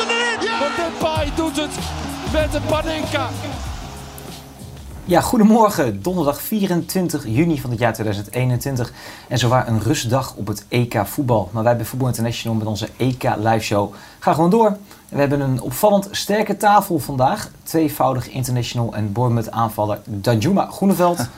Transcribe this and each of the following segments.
Erin. Ja. Want Depay doet het met de Panenka. Ja, goedemorgen. Donderdag 24 juni van het jaar 2021. En zowaar een rustdag op het EK voetbal. Maar wij bij Voetbal International met onze EK live show gaan gewoon door. We hebben een opvallend sterke tafel vandaag. Tweevoudig international en Bournemouth aanvaller Danjuma Groeneveld.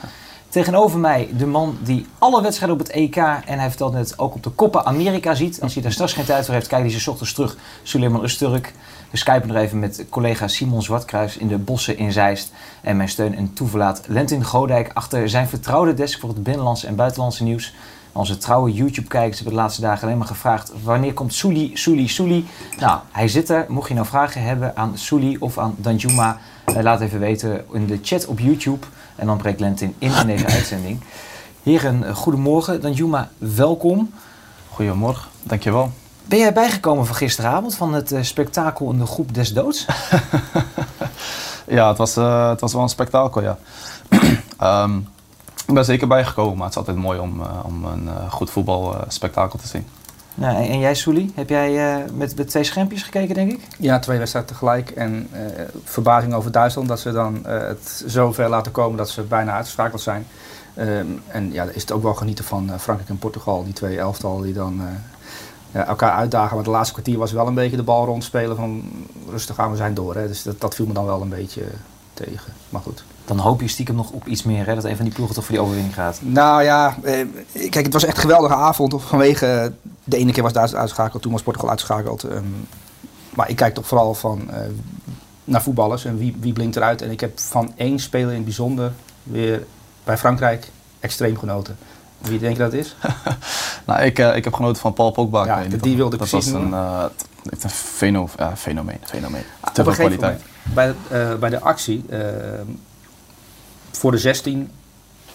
Tegenover mij de man die alle wedstrijden op het EK en hij vertelt net ook op de Copa America ziet. Als hij daar straks geen tijd voor heeft, kijkt hij ze ochtends terug. Suleiman Usturk. We skypen nog even met collega Simon Zwartkruis in de bossen in Zeist. En mijn steun en toeverlaat Lentin Godijk achter zijn vertrouwde desk voor het binnenlandse en buitenlandse nieuws. Onze trouwe YouTube-kijkers hebben de laatste dagen alleen maar gevraagd: wanneer komt Souli, Souli, Souli? Nou, hij zit er. Mocht je nou vragen hebben aan Souli of aan Danjuma, eh, laat even weten in de chat op YouTube. En dan breekt Lentin in in deze uitzending. Heren, eh, goedemorgen. Danjuma, welkom. Goedemorgen, dankjewel. Ben jij bijgekomen van gisteravond van het eh, spektakel in de groep des doods? Ja, het was, eh, het was wel een spektakel, ja. Ehm, ik ben zeker bijgekomen, maar het is altijd mooi om, eh, om een eh, goed voetbalspektakel te zien. Nou, en en jij, Souli? Heb jij eh, met, met twee schermpjes gekeken, denk ik? Ja, twee wedstrijden tegelijk. En eh, verbazing over Duitsland dat ze dan eh, het zo ver laten komen dat ze bijna uitgeschakeld zijn. Ehm, en ja, is het ook wel genieten van Frankrijk en Portugal, die twee elftal die dan eh, ja, elkaar uitdagen. Maar de laatste kwartier was wel een beetje de bal rondspelen van rustig aan, we zijn door. Hè. Dus dat, dat viel me dan wel een beetje tegen. Maar goed. Dan hoop je stiekem nog op iets meer, hè? Dat een van die ploegen toch voor die overwinning gaat. Nou ja, eh, kijk, het was echt een geweldige avond. Vanwege de ene keer was Duitsland uitgeschakeld, toen was Portugal uitgeschakeld. Ehm, maar ik kijk toch vooral van, eh, naar voetballers en wie, wie blinkt eruit. En ik heb van één speler in het bijzonder weer bij Frankrijk extreem genoten. Wie denk je dat is? Nou, ik, eh, ik heb genoten van Paul Pogba. Ja, die wilde ik Dat precies was een, eh, heeft een fenomeen. fenomeen. Te Op veel een gegeven kwaliteit. moment, bij, eh, bij de actie eh, voor de 16,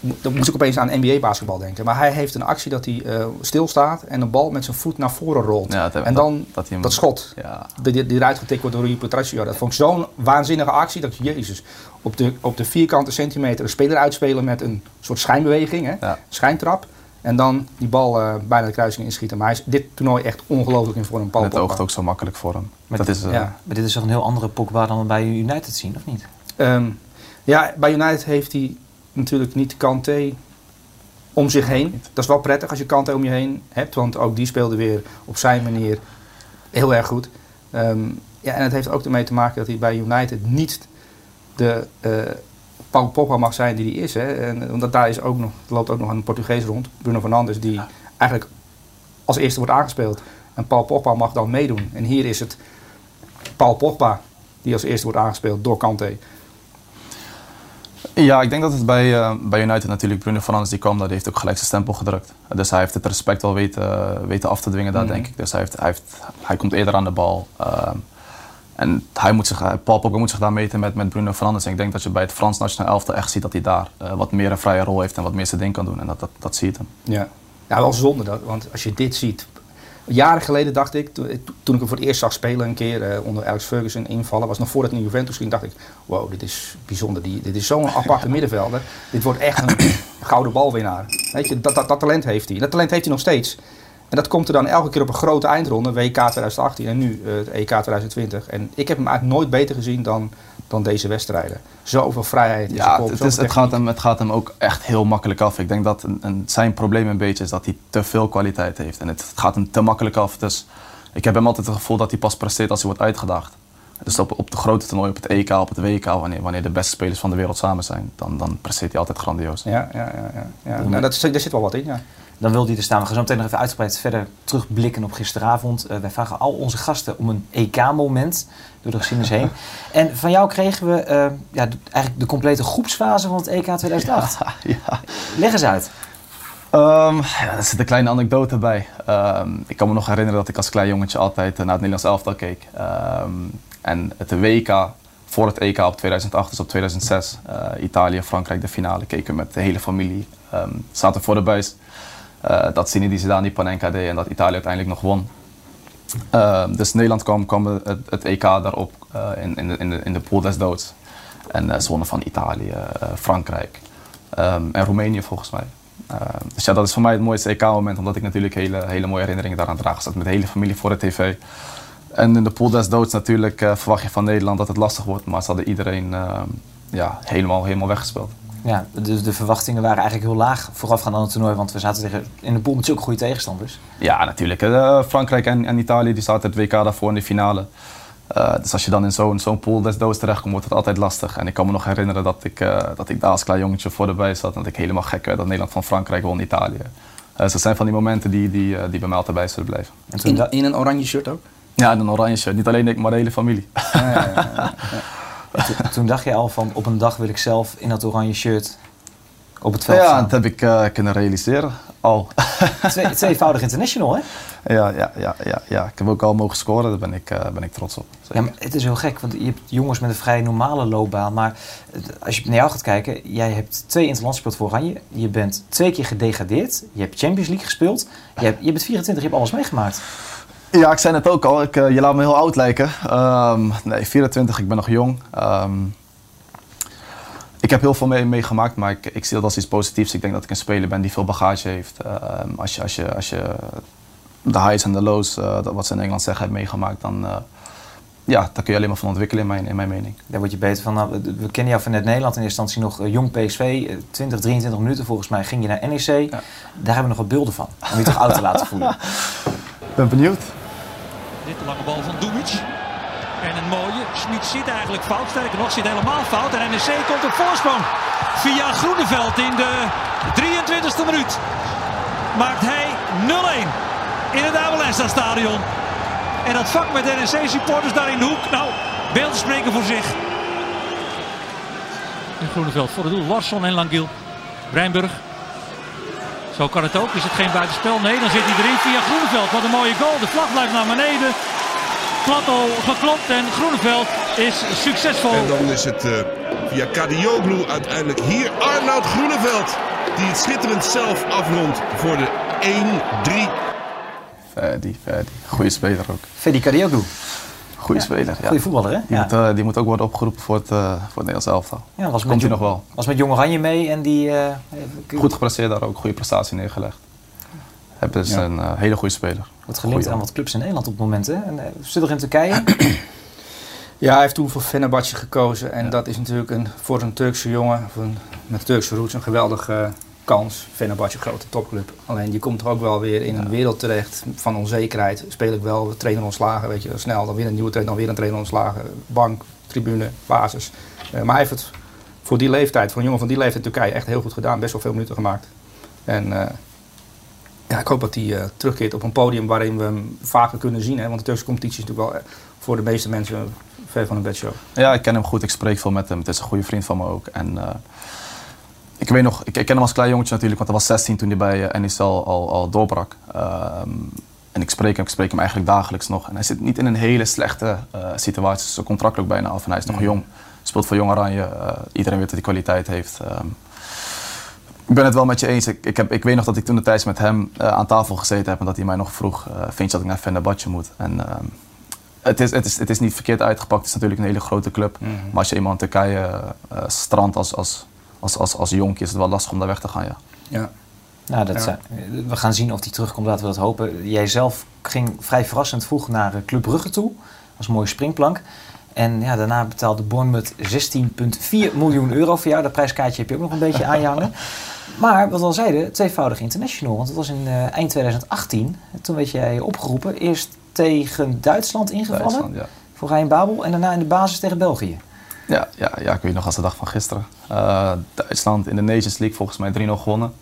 mo- dan moest ik opeens aan NBA-basketbal denken. Maar hij heeft een actie dat hij eh, stilstaat en een bal met zijn voet naar voren rolt. Ja, en dan dat, hij hem- dat schot. Ja, die, die, die eruit getikt wordt door Rui Patricio. Dat vond ik zo'n waanzinnige actie. Dat jezus, op de, op de vierkante centimeter een speler uitspelen met een soort schijnbeweging, hè? Ja. schijntrap. En dan die bal eh, bijna de kruising inschieten. Maar hij is dit toernooi echt ongelooflijk in vorm. Paul het Pogba. oogt ook zo makkelijk voor hem. Maar dat is, eh, ja. Maar dit is toch een heel andere Pogba dan we bij United zien, of niet? Ehm, ja, bij United heeft hij natuurlijk niet Kanté om zich heen. Dat is wel prettig als je Kanté om je heen hebt. Want ook die speelde weer op zijn manier heel erg goed. Ehm, ja, en het heeft ook ermee te maken dat hij bij United niet de eh Paul Pogba mag zijn die hij is. Hè. En, omdat daar is ook nog, loopt ook nog een Portugees rond, Bruno Fernandes, die eigenlijk als eerste wordt aangespeeld. En Paul Pogba mag dan meedoen. En hier is het Paul Pogba die als eerste wordt aangespeeld door Kanté. Ja, ik denk dat het bij, eh, bij United natuurlijk Bruno Fernandes die kwam, dat heeft ook gelijk zijn stempel gedrukt. Dus hij heeft het respect wel weten, weten af te dwingen daar, Mhm. denk ik. Dus hij, heeft, hij, heeft, hij komt eerder aan de bal. ehm, en hij moet zich, Paul Pogba moet zich daar meten met, met Bruno Fernandes. En ik denk dat je bij het Frans nationaal elftal echt ziet dat hij daar eh, wat meer een vrije rol heeft en wat meer zijn ding kan doen. En dat, dat, dat zie je hem. Ja. ja, wel zonde dat, want als je dit ziet. Jaren geleden dacht ik, to- toen ik hem voor het eerst zag spelen een keer eh, onder Alex Ferguson invallen, was nog voordat hij naar Juventus ging, dacht ik, wow, dit is bijzonder. Die, dit is zo'n aparte middenvelder. Dit wordt echt een gouden balwinnaar. Weet je, dat, dat, dat talent heeft hij. Dat talent heeft hij nog steeds. En dat komt er dan elke keer op een grote eindronde, WK 2018 en nu eh, het EK 2020. En ik heb hem eigenlijk nooit beter gezien dan, dan deze wedstrijden. Zoveel vrijheid Ja, kop, het, is, het, gaat hem, het gaat hem ook echt heel makkelijk af. Ik denk dat een, een- zijn probleem een beetje is dat hij te veel kwaliteit heeft. En het, het gaat hem te makkelijk af. Dus ik heb hem altijd het gevoel dat hij pas presteert als hij wordt uitgedaagd. Dus op, op de grote toernooi, op het EK, op het WK, wanneer, wanneer de beste spelers van de wereld samen zijn, dan, dan presteert hij altijd grandioos. Ja, ja, ja. ja, ja. Nou, dat, daar zit wel wat in, ja. Dan wil hij er staan. We gaan zo meteen nog even uitgebreid verder terugblikken op gisteravond. Eh, wij vragen al onze gasten om een EK-moment door de geschiedenis heen. En van jou kregen we eh, ja, de- eigenlijk de complete groepsfase van het EK 2008. ja. Leg eens uit. Ehm, ja, er zit een kleine anekdote bij. Ehm, ik kan me nog herinneren dat ik als klein jongetje altijd eh, naar het Nederlands elftal keek. Ehm, En het WK, voor het EK op 2008, dus op 2006, eh, Italië, Frankrijk, de finale, keken we met de hele familie. Zaten voor de buis. Eh, dat Zinedine Zidane die Panenka deed en dat Italië uiteindelijk nog won. Ehm, dus Nederland kwam, kwam het, EK daarop eh, in, in, de, in, de, in de pool des doods. En eh, ze wonnen van Italië, Frankrijk ehm, en Roemenië volgens mij. Ehm, dus ja, dat is voor mij het mooiste EK-moment, omdat ik natuurlijk hele, hele mooie herinneringen daaraan draag. Ik zat met de hele familie voor de tv. En in de pool des doods natuurlijk verwacht je van Nederland dat het lastig wordt, maar ze hadden iedereen ja, helemaal, helemaal weggespeeld. Ja, dus de verwachtingen waren eigenlijk heel laag voorafgaand aan het toernooi. Want we zaten tegen, in de pool met zulke goede tegenstanders. Ja, natuurlijk. Eh, Frankrijk en, en Italië die zaten het WK daarvoor in de finale. Eh, dus als je dan in zo'n zo'n pool des doods terechtkomt, wordt het altijd lastig. En ik kan me nog herinneren dat ik, eh, dat ik daar als klein jongetje voor de buis zat. En dat ik helemaal gek werd dat Nederland van Frankrijk won Italië. Dus dat zijn van die momenten die, die, die bij mij altijd bij zullen blijven. En toen In, in een oranje shirt ook? Ja, en een oranje shirt. Niet alleen ik, maar de hele familie. to- toen dacht je al van op een dag wil ik zelf in dat oranje shirt op het veld Ja, staan. dat heb ik eh, kunnen realiseren. Al. Twee, tweevoudig international, hè? ja, ja, ja, ja, ja, ik heb ook al mogen scoren. Daar ben ik, eh, ben ik trots op. Ja, maar het is heel gek, want je hebt jongens met een vrij normale loopbaan. Maar als je naar jou gaat kijken, jij hebt twee interlands gespeeld voor Oranje. Je bent twee keer gedegradeerd. Je hebt Champions League gespeeld. Je, hebt, je bent 24, je hebt alles meegemaakt. Ja, ik zei het ook al. Ik, eh, je laat me heel oud lijken. Ehm, nee, 24, ik ben nog jong. Ehm, ik heb heel veel mee- meegemaakt, maar ik, ik zie dat als iets positiefs. Ik denk dat ik een speler ben die veel bagage heeft. Ehm, als, je, als, je, als je de highs en de lows, eh, dat wat ze in Engeland zeggen, hebt meegemaakt, dan, eh, ja, daar kun je alleen maar van ontwikkelen in mijn, in mijn mening. Daar word je beter van. Nou, we- kennen jou vanuit Nederland in eerste instantie nog jong PSV. eh, 20, 23 minuten volgens mij ging je naar NEC. Daar hebben we nog wat beelden van. Om je toch oud te laten voelen. Ik ben benieuwd. Dit de lange bal van Dumic. En een mooie. Schmid zit eigenlijk fout. Sterker nog, zit helemaal fout. En NEC komt op voorsprong. Via Groeneveld in de 23e minuut. Maakt hij 0-1 in het Abelensta stadion. En dat vak met NEC-supporters daar in de hoek. Nou, beelden spreken voor zich. En Groeneveld voor het doel. Larsson en Langiel. Breinburg. Zo kan het ook. Is het geen buitenspel? Nee, dan zit hij erin via Groeneveld. Wat een mooie goal. De vlag blijft naar beneden. Platto geklopt en Groeneveld is succesvol. En dan is het eh, via Kadioglu uiteindelijk hier Arnoud Groeneveld. Die het schitterend zelf afrondt voor de 1-3. Ferdi, Ferdi. Goeie speler ook. Fedi Kadioglu. Goeie speler, ja. Goeie voetballer, hè? Die, Ja. moet, eh, die moet ook worden opgeroepen voor het, eh, voor het Nederlands elftal. Ja, was Komt hij nog wel. Was met Jong Oranje mee en die... eh, Goed gepresteerd daar ook, goede prestatie neergelegd. Heb dus Ja. een hele goede speler. Wordt gelinkt Goeie aan wat clubs in Nederland op het moment, hè? En, zit er in Turkije? Ja, hij heeft toen voor Fenerbahce gekozen. En dat is natuurlijk een, voor een Turkse jongen een, met Turkse roots een geweldige kans. Fenerbahce, grote topclub. Alleen je komt toch ook wel weer in een wereld terecht van onzekerheid. Speel ik wel, trainer ontslagen, weet je, snel. Dan weer een nieuwe trainer, dan weer een trainer ontslagen. Bank, tribune, basis. Eh, maar hij heeft het voor die leeftijd, voor een jongen van die leeftijd in Turkije, echt heel goed gedaan. Best wel veel minuten gemaakt. En eh, ja, ik hoop dat hij eh, terugkeert op een podium waarin we hem vaker kunnen zien. Hè? Want de Turkse competitie is natuurlijk wel voor de meeste mensen ver van een bedshow. Ja, ik ken hem goed, ik spreek veel met hem. Het is een goede vriend van me ook. En, ik weet nog, ik, ik ken hem als klein jongetje natuurlijk, want hij was 16 toen hij bij uh, NEC al, al, doorbrak. Ehm, en ik spreek hem, ik spreek hem eigenlijk dagelijks nog. En hij zit niet in een hele slechte uh, situatie. Zijn contract loopt bijna af en hij is nog jong. Speelt voor Jong Oranje. Uh, iedereen weet dat hij kwaliteit heeft. Um, ik ben het wel met je eens. Ik, ik, heb, ik weet nog dat ik toen de tijd met hem uh, aan tafel gezeten heb en dat hij mij nog vroeg: uh, Vind je dat ik naar Fenerbahce moet? En, uh, het, is, het, is, het is niet verkeerd uitgepakt. Het is natuurlijk een hele grote club. Mm -hmm. Maar als je eenmaal in Turkije strandt als, als, als, als, als jonkje, is het wel lastig om daar weg te gaan. Ja. ja. Nou, dat ja. zijn, we gaan zien of hij terugkomt, laten we dat hopen. Jij zelf ging vrij verrassend vroeg naar Club Brugge toe. Dat was een mooie springplank. En ja, daarna betaalde Bournemouth 16,4 miljoen euro voor jou. Dat prijskaartje heb je ook nog een beetje aan je hangen. Maar wat we al zeiden, tweevoudig international. Want het was in uh, eind 2018. Toen werd jij opgeroepen. Eerst tegen Duitsland ingevallen. Duitsland, ja. Voor Rijn Babel. En daarna in de basis tegen België. Ja, ja, ja, ik weet nog als de dag van gisteren. Uh, Duitsland in de Nations League volgens mij 3-0 gewonnen.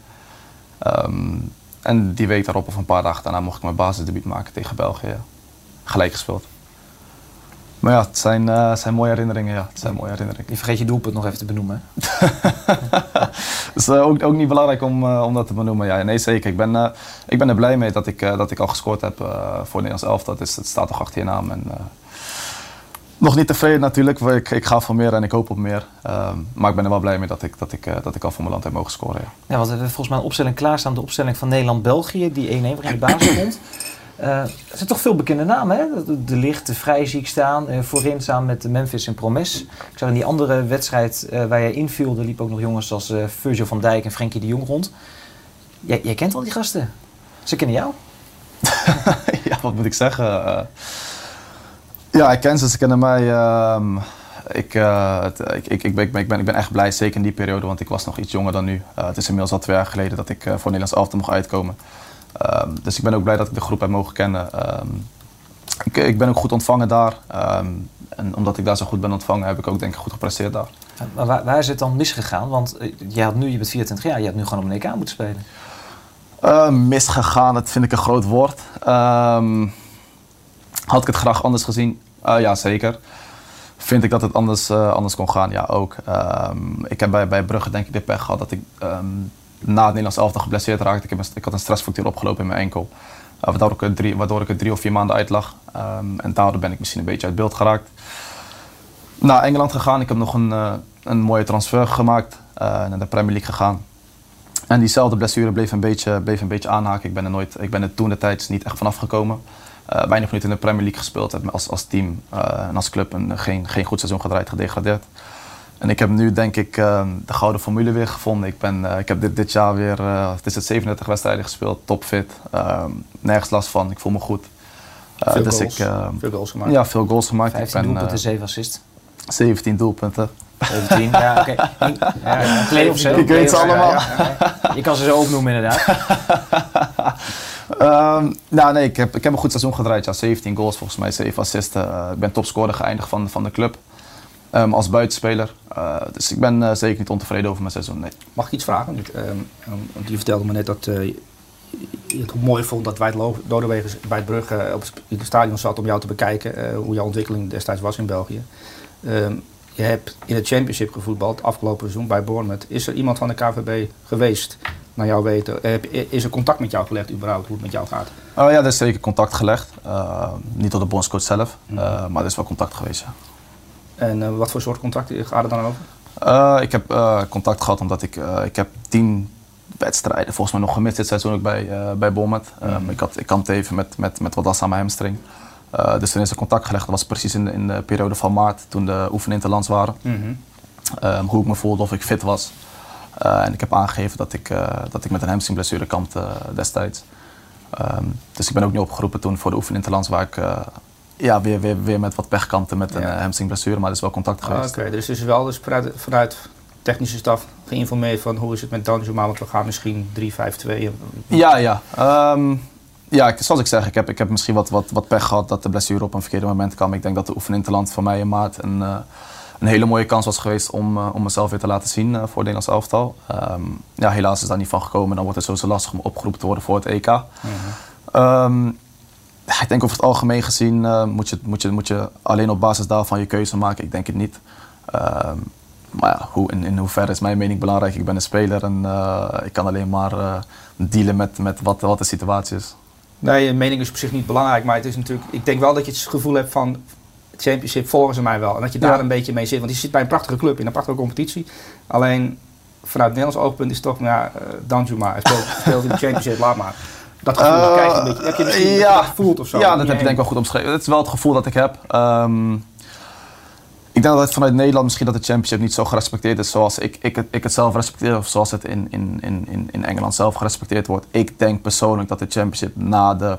Um, en die week daarop of een paar dagen daarna mocht ik mijn basisdebuut maken tegen België. Ja. Gelijk gespeeld. Maar ja, het zijn, uh, het zijn mooie herinneringen. Ja. Het zijn mooie herinneringen. Je vergeet je doelpunt nog even te benoemen. Het is uh, ook, ook, niet belangrijk om, uh, om dat te benoemen. Ja, nee, zeker. Ik ben, ik ben er blij mee dat ik, dat ik al gescoord heb voor Nederlands elftal. Het, is, het staat toch achter je naam. En, Nog niet tevreden natuurlijk. Ik, ik ga voor meer en ik hoop op meer. Ehm, maar ik ben er wel blij mee dat ik, dat ik, eh, dat ik al voor mijn land heb mogen scoren. Ja. Ja, want we hebben volgens mij een opstelling klaarstaan. De opstelling van Nederland-België, die 1-1 waarin de basis stond. Eh, er zijn toch veel bekende namen, hè? De, de Licht, de Vrijziek staan. eh, voorin samen met Memphis en Promes. Ik zag in die andere wedstrijd eh, waar jij inviel, er liepen ook nog jongens als Virgil van Dijk en Frenkie de Jong rond. Jij, jij kent al die gasten. Ze kennen jou. ja, wat moet ik zeggen? Ja, ik ken ze, ze kennen mij. ehm, ik, eh, het- ik, ik, ik, ben, ik, ben, ik ben- ik ben echt blij, zeker in die periode, want ik was nog iets jonger dan nu. Eh, het is inmiddels al twee jaar geleden dat ik eh, voor Nederlands elftal mocht uitkomen. Ehm, dus ik ben ook blij dat ik de groep heb mogen kennen. Ehm, ik, ik ben ook goed ontvangen daar. En omdat ik daar zo goed ben ontvangen, heb ik ook denk ik goed gepresteerd daar. Maar waar, waar is het dan misgegaan? Want jij had nu, je bent 24 jaar, je had nu gewoon op een EK moeten spelen. Misgegaan, dat vind ik een groot woord. Had ik het graag anders gezien? Eh, ja, zeker. Vind ik dat het anders, eh, anders kon gaan? Ja, ook. Ehm, ik heb bij, bij Brugge denk ik de pech gehad dat ik ehm, na het Nederlands elftal geblesseerd raakte. Ik, had een stressfractuur opgelopen in mijn enkel. Eh, waardoor, ik er drie, waardoor ik er drie of vier maanden uit lag. Ehm, en daardoor ben ik misschien een beetje uit beeld geraakt. Naar Engeland gegaan. Ik heb nog een, een mooie transfer gemaakt. naar de Premier League gegaan. En diezelfde blessure bleef een beetje, bleef een beetje aanhaken. Ik ben er, nooit, ik ben er toen de tijd niet echt vanaf gekomen. Eh weinig minuten in de Premier League gespeeld. Heb als, als team eh, en als club een, geen, geen goed seizoen gedraaid, gedegradeerd. En ik heb nu denk ik eh, de gouden formule weer gevonden. Ik, ben, eh, ik heb dit, dit jaar weer, eh, het is het 37 wedstrijden gespeeld, topfit. Eh, nergens last van, ik voel me goed. Eh, Veel dus goals. ik, eh, Veel goals gemaakt. ja, veel goals gemaakt. 15 ik ben, doelpunten, eh, 7 assists. 17 doelpunten. 17, ja oké. Ja, ja, Play-offs hè? Ik weet ze allemaal. ja, ja. Je kan ze zo opnoemen inderdaad. Ehm, nou nee, ik heb, ik heb een goed seizoen gedraaid. Ja, 17 goals volgens mij, 7 assists. Eh, ik ben topscorer geëindigd van, van de club. Ehm, als buitenspeler. Eh, dus ik ben eh, zeker niet ontevreden over mijn seizoen. Nee. Mag ik iets vragen? Want, ehm, je vertelde me net dat je het mooi vond dat wij Lodewegen bij het Brugge op het, stadion zat om jou te bekijken. hoe jouw ontwikkeling destijds was in België. Je hebt in het Championship gevoetbald afgelopen seizoen bij Bournemouth. Is er iemand van de KVB geweest, naar jouw weten? Eh, is er contact met jou gelegd überhaupt, hoe het met jou gaat? Oh ja, er is zeker contact gelegd. Eh, niet door de bondscoach zelf, eh, maar er is wel contact geweest. Ja. En wat voor soort contact gaat het dan over? Ik heb contact gehad omdat ik, ik heb tien wedstrijden volgens mij nog gemist dit seizoen ook bij, bij Bournemouth. Ehm, ik, had, ik kampte even met, met, met wat aan mijn hamstring. Eh, dus toen is er contact gelegd. Dat was precies in, de- in de periode van maart toen de oefeninterlands waren. Ehm, hoe ik me voelde, of ik fit was. Eh, en ik heb aangegeven dat ik, eh, dat ik met een hamstringblessure kampte destijds. Ehm, dus ik ben ook niet opgeroepen toen voor de oefeninterlands waar ik ja, weer, weer, weer met wat pech kampte met een Ja. hamstringblessure. Maar er is wel contact Ah, geweest. Oké, dus er is wel dus vanuit, vanuit technische staf geïnformeerd van hoe is het met Danjuma, want we gaan misschien 3-5-2. Ja, ja. Ehm, ja, ik- zoals ik zeg, ik heb, ik heb misschien wat, wat, wat pech gehad dat de blessure op een verkeerde moment kwam. Ik denk dat de oefeninterland voor mij in maart een, eh, een hele mooie kans was geweest om, eh, om mezelf weer te laten zien eh, voor het Nederlands elftal. Ehm, ja, helaas is daar niet van gekomen. Dan wordt het sowieso lastig om opgeroepen te worden voor het EK. Ehm, ja, ik denk over het algemeen gezien moet, je, moet, je, moet je alleen op basis daarvan je keuze maken. Ik denk het niet. Ehm, maar ja, hoe, in, in hoeverre is mijn mening belangrijk? Ik ben een speler en ik kan alleen maar dealen met, met wat, wat de situatie is. Nee, je mening is op zich niet belangrijk, maar het is natuurlijk, ik denk wel dat je het gevoel hebt van het championship volgen ze mij wel. En dat je daar Ja. een beetje mee zit. Want je zit bij een prachtige club, in een prachtige competitie. Alleen vanuit het Nederlands oogpunt is het toch, ja, uh, Danjuma, speelt, speelt in de championship, laat maar. Dat gevoel Eh, krijg je een beetje. Heb je misschien ja. dat gevoeld of zo? Ja, dat heb je denk ik wel goed omschreven. Het is wel het gevoel dat ik heb. Ehm, ik denk dat het vanuit Nederland misschien dat de championship niet zo gerespecteerd is zoals ik, ik, het, ik het zelf respecteer of zoals het in, in, in, in- in Engeland zelf gerespecteerd wordt. Ik denk persoonlijk dat de championship na de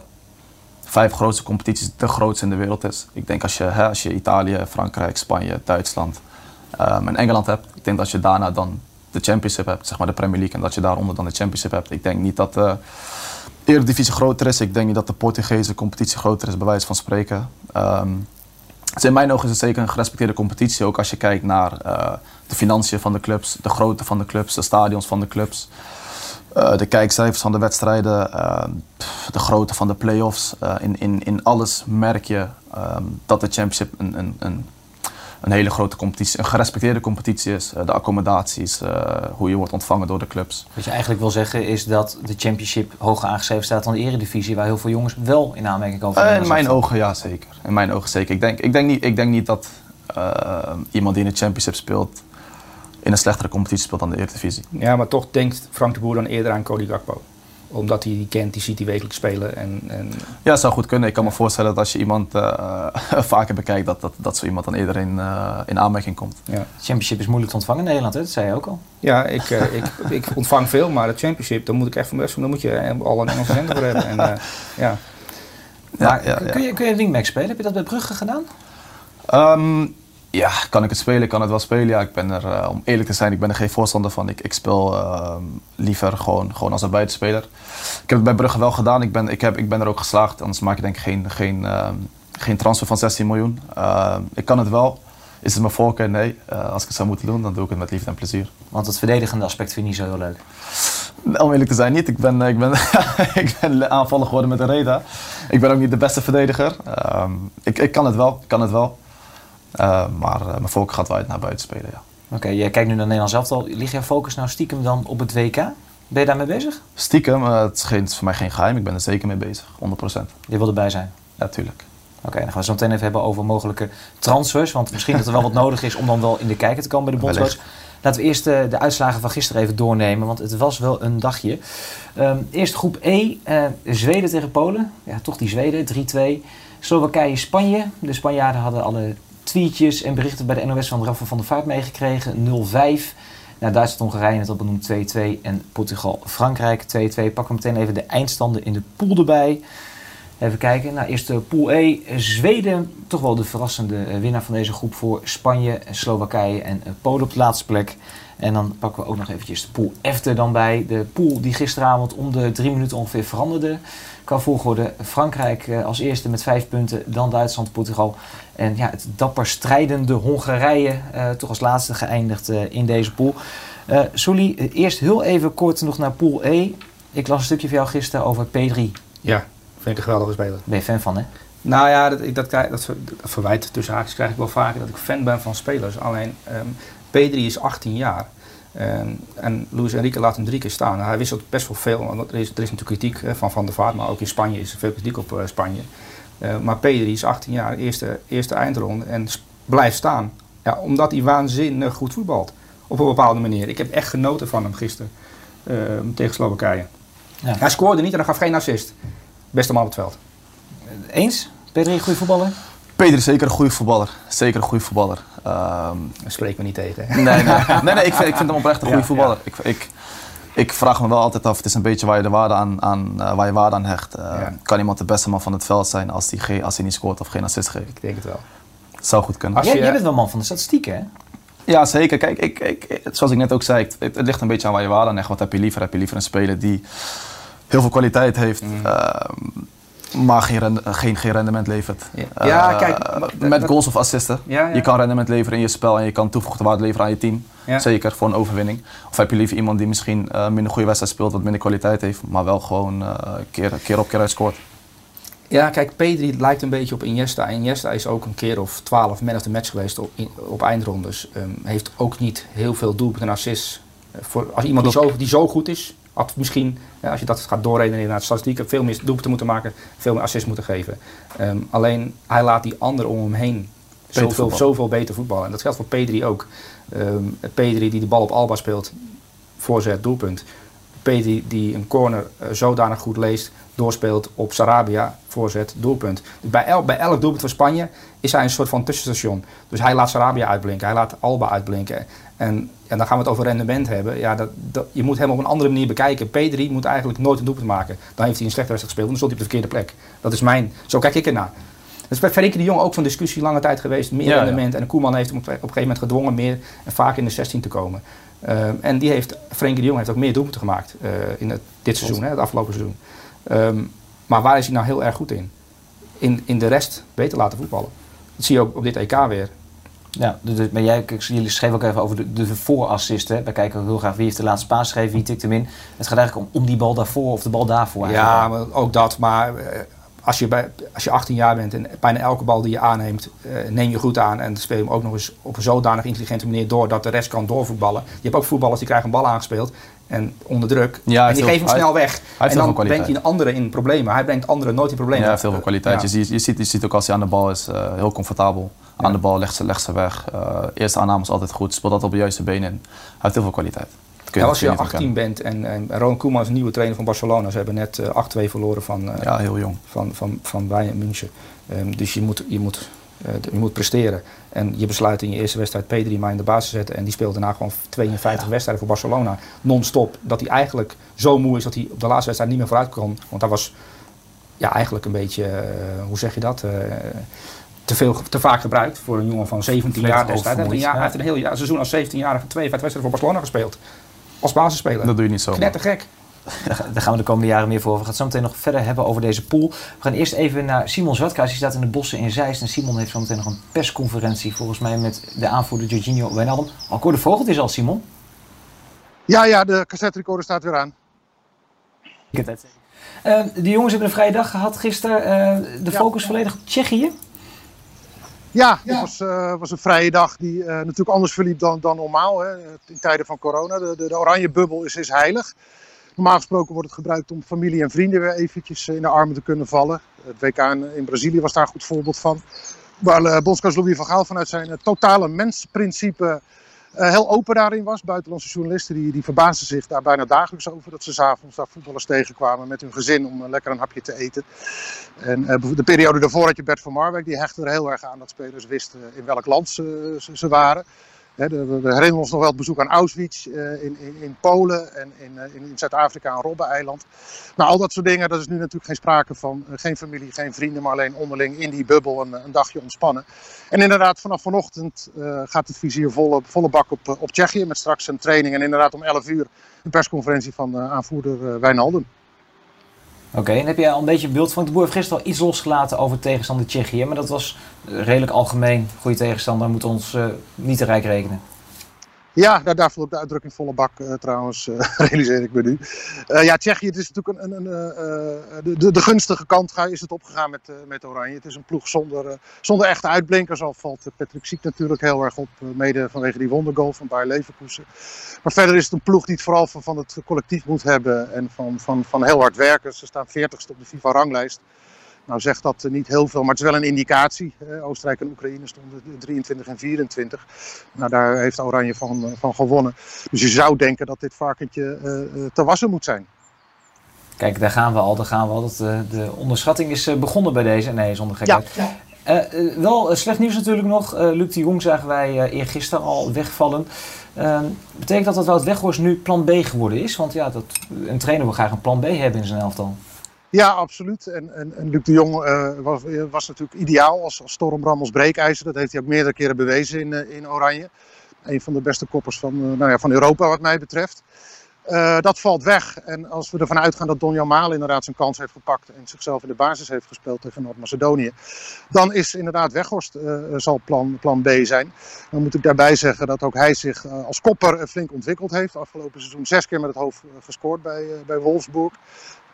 vijf grootste competities de grootste in de wereld is. Ik denk als je, hè, als je Italië, Frankrijk, Spanje, Duitsland ehm, en Engeland hebt, ik denk dat je daarna dan de championship hebt, zeg maar de Premier League, en dat je daaronder dan de championship hebt. Ik denk niet dat de Eredivisie groter is. Ik denk niet dat de Portugese competitie groter is, bij wijze van spreken. Ehm, dus in mijn ogen is het zeker een gerespecteerde competitie. Ook als je kijkt naar eh, de financiën van de clubs, de grootte van de clubs, de stadions van de clubs. eh, de kijkcijfers van de wedstrijden, ehm, de grootte van de play-offs. Eh, in, in, in alles merk je ehm, dat de Championship een, een, een, een hele grote competitie, een gerespecteerde competitie is. Eh, de accommodaties, eh, hoe je wordt ontvangen door de clubs. Wat je eigenlijk wil zeggen is dat de Championship hoger aangeschreven staat dan de Eredivisie, waar heel veel jongens wel in aanmerking komen. Uh, in mijn ogen ja, zeker. In mijn ogen zeker. Ik denk, ik denk, niet, ik denk niet dat iemand die in de Championship speelt in een slechtere competitie speelt dan de Eredivisie. Ja, maar toch denkt Frank de Boer dan eerder aan Cody Gakpo omdat hij die kent, die ziet hij wekelijks spelen. En, en... Ja, dat zou goed kunnen. Ik kan me voorstellen dat als je iemand uh, vaker bekijkt, dat, dat, dat zo iemand dan eerder in, uh, in aanmerking komt. Ja. Championship is moeilijk te ontvangen in Nederland, hè? dat zei je ook al. Ja, ik, uh, ik, ik ontvang veel, maar het Championship, daar moet ik echt van best van. Dan moet je al een Engelse zender voor hebben. En, ja. Maar, ja, ja, kun, je, kun je wingback spelen? Heb je dat bij Brugge gedaan? Um, ja, kan ik het spelen? Ik kan het wel spelen. Ja, ik ben er, uh, om eerlijk te zijn, ik ben er geen voorstander van. Ik, ik speel uh, liever gewoon, gewoon als een buitenspeler. Ik heb het bij Brugge wel gedaan. Ik ben, ik heb, ik ben er ook geslaagd. Anders maak je denk ik geen, geen, uh, geen transfer van 16 miljoen. ik kan het wel. Is het mijn voorkeur? Nee. als ik het zou moeten doen, dan doe ik het met liefde en plezier. Want het verdedigende aspect vind je niet zo heel leuk? Om eerlijk te zijn, niet. Ik ben, ik ben, ik ben aanvallig geworden met een Reda. Ik ben ook niet de beste verdediger. Ehm, ik, ik kan het wel. Ik kan het wel. Uh, maar uh, mijn focus gaat wel uit naar buiten spelen, ja. Oké, okay, jij kijkt nu naar Nederland zelf al. Ligt jouw focus nou stiekem dan op het WK? Ben je daarmee bezig? Stiekem, uh, het, is geen, het, is voor mij geen geheim. Ik ben er zeker mee bezig, 100%. Je wil erbij zijn? Ja, tuurlijk. Oké, okay, dan gaan we zo meteen even hebben over mogelijke transfers. Want misschien dat er wel wat nodig is om dan wel in de kijker te komen bij de bondscoach. Laten we eerst de, de uitslagen van gisteren even doornemen, want het was wel een dagje. Um, eerst groep E, Zweden tegen Polen. Ja, toch die Zweden, 3-2. Slowakije, Spanje. De Spanjaarden hadden alle tweetjes en berichten bij de NOS van Rafa van der Vaart meegekregen. 0-5. Nou, Duitsland-Hongarije net al benoemd 2-2 en Portugal-Frankrijk 2-2. Pakken we meteen even de eindstanden in de pool erbij. Even kijken. Nou, eerst de pool E. Zweden, toch wel de verrassende eh, winnaar van deze groep voor Spanje, Slowakije en eh, Polen op de laatste plek. En dan pakken we ook nog eventjes de pool F er dan bij. De pool die gisteravond om de drie minuten ongeveer veranderde. Qua volgorde Frankrijk eh, als eerste met vijf punten, dan Duitsland, Portugal. En ja, het dapper strijdende Hongarije uh, toch als laatste geëindigd uh, in deze pool. Uh, Souli, eerst heel even kort nog naar pool E. Ik las een stukje van jou gisteren over P3. Ja, vind ik een geweldige speler. Ben je fan van, hè? Nou ja, dat, dat, dat, dat verwijt tussen haakjes krijg ik wel vaker dat ik fan ben van spelers. Alleen um, P3 is 18 jaar. Um, en Luis Enrique laat hem drie keer staan. Hij wisselt best wel veel. Want er is, er is natuurlijk kritiek van Van der Vaart, maar ook in Spanje is er veel kritiek op uh, Spanje. Uh, maar Pedri is 18 jaar, eerste, eerste eindronde en blijft staan. Ja, omdat hij waanzinnig goed voetbalt. Op een bepaalde manier. Ik heb echt genoten van hem gisteren uh, tegen Slowakije. Ja. Hij scoorde niet en hij gaf geen assist. Beste man op het veld. Eens? Pedri goede voetballer? Pedri zeker een goede voetballer. Zeker een goede voetballer. Um, Spreek me niet tegen. Nee, nee, nee, nee ik, vind, ik vind hem oprecht een goede ja, voetballer. Ja. Ik, ik, ik vraag me wel altijd af, het is een beetje waar je, de waarde aan, aan, uh, waar je waarde aan hecht. Uh, ja. Kan iemand de beste man van het veld zijn als hij als die niet scoort of geen assist geeft? Ik denk het wel. Het zou goed kunnen. Als je, jij bent wel man van de statistieken, hè? Ja, zeker. Kijk, ik, ik, zoals ik net ook zei, het, het, ligt een beetje aan waar je waarde aan hecht. Wat heb je liever? Heb je liever een speler die heel veel kwaliteit heeft, mm. uh, maar geen, geen, geen rendement levert. Ja, ja kijk. Met goals of assisten. Ja, je kan rendement leveren in je spel en je kan toegevoegde waarde leveren aan je team. Ja. Zeker voor een overwinning. Of heb je liever iemand die misschien uh, minder goede wedstrijd speelt, wat minder kwaliteit heeft, maar wel gewoon uh, keer, keer op keer uit scoort? Ja, kijk, Pedri lijkt een beetje op Iniesta. Iniesta is ook een keer of twaalf man of the match geweest op, in, op eindrondes. Um, heeft ook niet heel veel doelpunten en assists. Voor, als iemand die zo, die zo goed is, had misschien, ja, als je dat gaat doorredeneren naar de statistieken, veel meer doelpunten moeten maken, veel meer assists moeten geven. Um, alleen hij laat die anderen om hem heen zoveel, zoveel beter voetballen. En dat geldt voor Pedri ook. Um, Pedri die de bal op Alba speelt, voorzet, doelpunt. Pedri die een corner uh, zodanig goed leest, doorspeelt op Sarabia, voorzet, doelpunt. Dus bij, el, bij elk doelpunt van Spanje is hij een soort van tussenstation. Dus hij laat Sarabia uitblinken, hij laat Alba uitblinken. En, en dan gaan we het over rendement hebben. Ja, dat, dat, je moet hem op een andere manier bekijken. P3 moet eigenlijk nooit een doelpunt maken. Dan heeft hij een slechte wedstrijd gespeeld, dan stond hij op de verkeerde plek. Dat is mijn, zo kijk ik ernaar. Dat is bij Frenkie de Jong ook van discussie lange tijd geweest. Meer ja, rendement. Ja. En Koeman heeft hem op, op een gegeven moment gedwongen meer en vaak in de 16 te komen. Uh, en die heeft, Frenkie de Jong heeft ook meer doelpunten gemaakt uh, in het, dit seizoen, hè, het afgelopen seizoen. Um, maar waar is hij nou heel erg goed in? In, in de rest beter laten voetballen. Dat zie je ook op dit EK weer. Ja, dus, maar jij, jullie schreven ook even over de, de voorassist. Hè? Wij kijken heel graag wie heeft de laatste paas gegeven, wie tikt hem in. Het gaat eigenlijk om, om die bal daarvoor of de bal daarvoor. Ja, maar ook dat. Maar uh, als je, bij, als je 18 jaar bent en bijna elke bal die je aanneemt, eh, neem je goed aan. En speel je hem ook nog eens op een zodanig intelligente manier door dat de rest kan doorvoetballen. Je hebt ook voetballers die krijgen een bal aangespeeld en onder druk. Ja, en die geven hem hij- snel weg. heeft En dan brengt hij een andere in problemen. Hij brengt anderen nooit in problemen. Ja, hij heeft heel veel kwaliteit. Ja. Je, ziet, je, ziet, je ziet ook als hij aan de bal is, eh, heel comfortabel. Aan de bal legt ze, legt ze weg. Eh, eerste aanname is altijd goed. Speelt dat op de juiste benen in. Hij heeft heel veel kwaliteit. Dat Ja, je als je niet van 18 bent en, en Ronald Koeman is een nieuwe trainer van Barcelona. Ze hebben net eh, 8-2 verloren van, eh, kennen. Ja, heel jong. van, van, van Bayern München. Ehm, dus je moet, je, moet, eh, je moet presteren. En je besluit in je eerste wedstrijd Pedri maar in de basis te zetten. En die speelt daarna gewoon 52 wedstrijden voor Barcelona. Non-stop. Dat hij eigenlijk zo moe is dat hij op de laatste wedstrijd niet meer vooruit kon. Want hij was ja, eigenlijk een beetje, eh, hoe zeg je dat? Te, veel, te vaak gebruikt voor een jongen van 17 Volledig jaar destijds. Hij heeft een, oververmoeid, jaar, ja. hij heeft een heel jaar, seizoen als 17-jarige 52 wedstrijden voor Barcelona gespeeld. Als basisspeler. Dat doe je niet zo. Knettergek. Daar gaan we de komende jaren meer voor over. We gaan het zo meteen nog verder hebben over deze pool. We gaan eerst even naar Simon Zwartkaas. Die staat in de bossen in Zeist. En Simon heeft zo meteen nog een persconferentie. Volgens mij met de aanvoerder Jorginho Wijnaldum. Alcoor de Vogel is al, Simon. Ja, ja, de cassette recorder staat weer aan. Ik het uitzending. Eh, de jongens hebben een vrije dag gehad gisteren. Eh, de focus volledig op Tsjechië. Ja, het was, eh, was een vrije dag die eh, natuurlijk anders verliep dan, dan normaal hè, in tijden van corona. De, de, de oranje bubbel is, is heilig. Normaal gesproken wordt het gebruikt om familie en vrienden weer eventjes in de armen te kunnen vallen. Het WK in, Brazilië was daar een goed voorbeeld van. Waar uh, Louis van Gaal vanuit zijn eh, totale mensprincipe eh, heel open daarin was. Buitenlandse journalisten die, die verbaasden zich daar bijna dagelijks over. Dat ze s'avonds daar voetballers tegenkwamen met hun gezin om eh, lekker een hapje te eten. En eh, de periode daarvoor had je Bert van Marwijk. Die hechtte er heel erg aan dat spelers wisten in welk land ze, ze waren. We herinneren ons nog wel het bezoek aan Auschwitz eh, in, in, Polen en in, eh, in, Zuid-Afrika aan Robben-eiland. Nou, al dat soort dingen, dat is nu natuurlijk geen sprake van. Eh, geen familie, geen vrienden, maar alleen onderling in die bubbel een, een dagje ontspannen. En inderdaad, vanaf vanochtend gaat het vizier volle, volle bak op, op Tsjechië met straks een training. En inderdaad om 11 uur een persconferentie van aanvoerder Wijnaldum. Oké, en heb jij al een beetje beeld van. De boer heeft gisteren al iets losgelaten over tegenstander Tsjechië. Maar dat was redelijk algemeen. Goede tegenstander moet ons eh, niet te rijk rekenen. Ja, daar, daar voel ik de uitdrukking volle bak eh, trouwens, eh, realiseer ik me nu. Eh, ja, Tsjechië, het is natuurlijk een, een, een, de, de, gunstige kant is het opgegaan met, met Oranje. Het is een ploeg zonder, zonder echte uitblinkers. Al valt Patrick Ziek natuurlijk heel erg op, mede vanwege die wondergoal van Bayer Leverkusen. Maar verder is het een ploeg die het vooral van, van het collectief moet hebben en van, van, van heel hard werken. Ze staan 40ste op de FIFA-ranglijst. Nou zegt dat eh, niet heel veel, maar het is wel een indicatie. Eh, Oostenrijk en Oekraïne stonden 23 en 24. Nou, daar heeft Oranje van, eh, van gewonnen. Dus je zou denken dat dit varkentje eh, eh, te wassen moet zijn. Kijk, daar gaan we al. Daar gaan we al. Dat, eh, de onderschatting is begonnen bij deze. Nee, zonder gekheid. Eh, eh, wel slecht nieuws natuurlijk nog. Eh, Luc de Jong zagen wij eh eergisteren al wegvallen. Eh, betekent dat dat Wout Weghorst nu plan B geworden is? Want ja, dat, een trainer wil graag een plan B hebben in zijn elftal. Ja, absoluut. En, en, Luc de Jong eh, was, was natuurlijk ideaal als, als als breekijzer. Dat heeft hij ook meerdere keren bewezen in, eh, in Oranje. Een van de beste koppers van, eh, nou ja, van Europa wat mij betreft. Dat valt weg. En als we ervan uitgaan dat Donjan Maal inderdaad zijn kans heeft gepakt en zichzelf in de basis heeft gespeeld tegen Noord-Macedonië, dan is inderdaad Weghorst zal plan, plan B zijn. Dan moet ik daarbij zeggen dat ook hij zich als kopper flink ontwikkeld heeft. Afgelopen seizoen zes keer met het hoofd gescoord bij, bij Wolfsburg.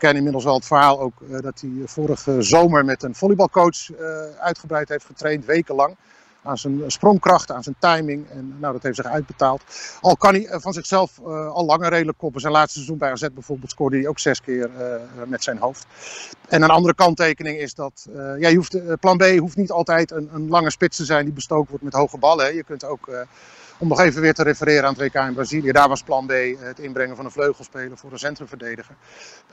Ken inmiddels wel het verhaal ook eh, dat hij vorige zomer met een volleybalcoach eh, uitgebreid heeft getraind, wekenlang. Aan zijn sprongkracht, aan zijn timing. En nou, dat heeft zich uitbetaald. Al kan hij eh, van zichzelf eh, al langer redelijk koppen. Zijn laatste seizoen bij AZ bijvoorbeeld scoorde hij ook zes keer eh, met zijn hoofd. En een andere kanttekening is dat eh, ja, je hoeft, eh, plan B hoeft niet altijd een, een lange spits te zijn die bestoken wordt met hoge ballen. Je kunt ook, eh, om nog even weer te refereren aan het WK in Brazilië, daar was plan B eh, het inbrengen van een vleugelspeler voor een centrumverdediger.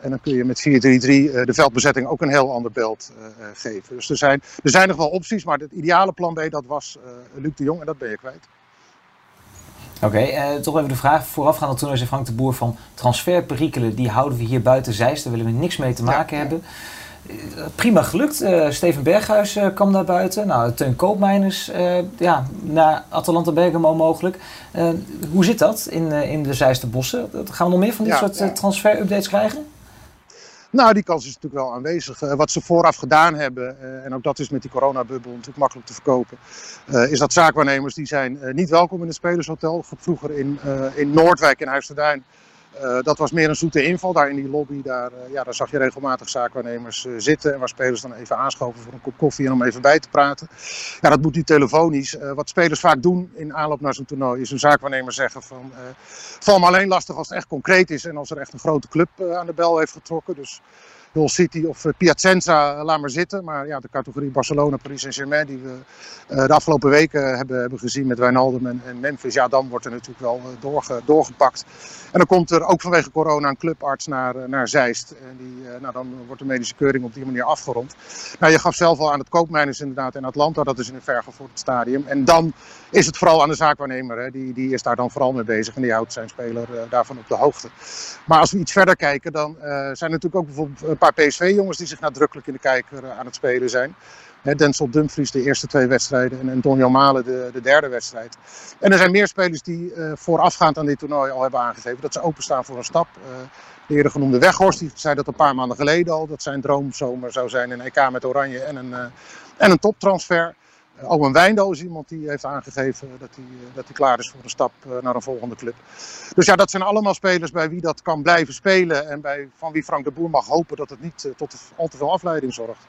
En dan kun je met 4-3-3 eh, de veldbezetting ook een heel ander beeld eh, geven. Dus er zijn, er zijn nog wel opties, maar het ideale plan B dat was Luc de Jong en dat ben je kwijt. Oké, eh, toch even de vraag voorafgaand toen zei Frank de Boer van transferperikelen, die houden we hier buiten Zeist, daar willen we niks mee te maken hebben. Prima gelukt. Eh, Steven Berghuis eh, kwam naar buiten. Nou, Teun Koopmeiners eh, ja, naar Atalanta Bergamo mogelijk. Hoe zit dat in, in de Zeisterbossen? Gaan we nog meer van dit Ja, soort ja. transfer-updates krijgen? Nou, die kans is natuurlijk wel aanwezig. Wat ze vooraf gedaan hebben, en ook dat is met die coronabubbel natuurlijk makkelijk te verkopen, is dat zaakwaarnemers die zijn niet welkom in het spelershotel. Vroeger in, in Noordwijk in Huis ter Duin Uh, dat was meer een zoete inval daar in die lobby. Daar, uh, ja, daar zag je regelmatig zaakwaarnemers uh, zitten. En waar spelers dan even aanschoven voor een kop koffie en om even bij te praten. Ja, dat moet niet telefonisch. wat spelers vaak doen in aanloop naar zo'n toernooi is een zaakwaarnemer zeggen van... val me alleen lastig als het echt concreet is en als er echt een grote club aan de bel heeft getrokken. Dus Hull City of uh, Piacenza, laat maar zitten. Maar ja, de categorie Barcelona, Paris Saint-Germain, die we uh, de afgelopen weken hebben, hebben gezien met Wijnaldum en, Memphis. Ja, dan wordt er natuurlijk wel doorge, doorgepakt. En dan komt er ook vanwege corona een clubarts naar, naar Zeist. En die, nou, dan wordt de medische keuring op die manier afgerond. Nou, je gaf zelf al aan het koopmijners inderdaad in Atlanta. Dat is in een vergevoerd stadium. En dan is het vooral aan de zaakwaarnemer. Hè. Die, die is daar dan vooral mee bezig en die houdt zijn speler daarvan op de hoogte. Maar als we iets verder kijken, dan zijn er natuurlijk ook bijvoorbeeld paar PSV-jongens die zich nadrukkelijk in de kijker aan het spelen zijn. Denzel Dumfries de eerste twee wedstrijden en, en Donjo Malen de, de, derde wedstrijd. En er zijn meer spelers die uh, voorafgaand aan dit toernooi al hebben aangegeven dat ze openstaan voor een stap. Uh, de eerder genoemde Weghorst die zei dat een paar maanden geleden al. Dat zijn droomzomer zou zijn een EK met Oranje en een, en een toptransfer. Ook een Wijndal is iemand die heeft aangegeven dat hij, dat hij klaar is voor een stap naar een volgende club. Dus ja, dat zijn allemaal spelers bij wie dat kan blijven spelen. En bij, van wie Frank de Boer mag hopen dat het niet tot al te veel afleiding zorgt.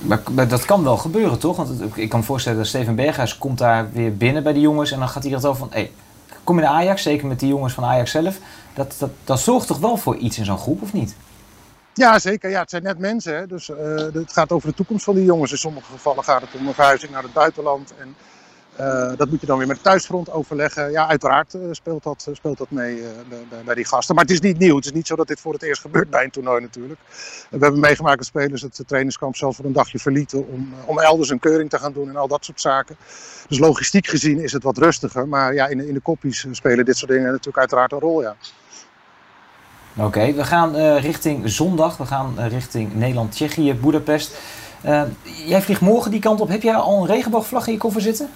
Maar, dat kan wel gebeuren, toch? Want ik kan me voorstellen dat Steven Berghuis komt daar weer binnen bij die jongens. En dan gaat hij dat over van, hey, kom je naar Ajax, zeker met die jongens van Ajax zelf. Dat, dat, dat zorgt toch wel voor iets in zo'n groep, of niet? Ja, zeker. Ja, het zijn net mensen. Hè. Dus uh, het gaat over de toekomst van die jongens. In sommige gevallen gaat het om een verhuizing naar het buitenland. En uh, dat moet je dan weer met het thuisfront overleggen. Ja, uiteraard uh, speelt, dat, speelt dat mee bij, bij, die gasten. Maar het is niet nieuw. Het is niet zo dat dit voor het eerst gebeurt bij een toernooi natuurlijk. We hebben meegemaakt dat spelers het trainingskamp zelf voor een dagje verlieten om, om elders een keuring te gaan doen en al dat soort zaken. Dus logistiek gezien is het wat rustiger. Maar ja, in, in de koppies spelen dit soort dingen natuurlijk uiteraard een rol, ja. Oké, we gaan uh, richting zondag. We gaan uh, richting Nederland-Tsjechië, Boedapest. Uh, jij vliegt morgen die kant op. Heb jij al een regenboogvlag in je koffer zitten?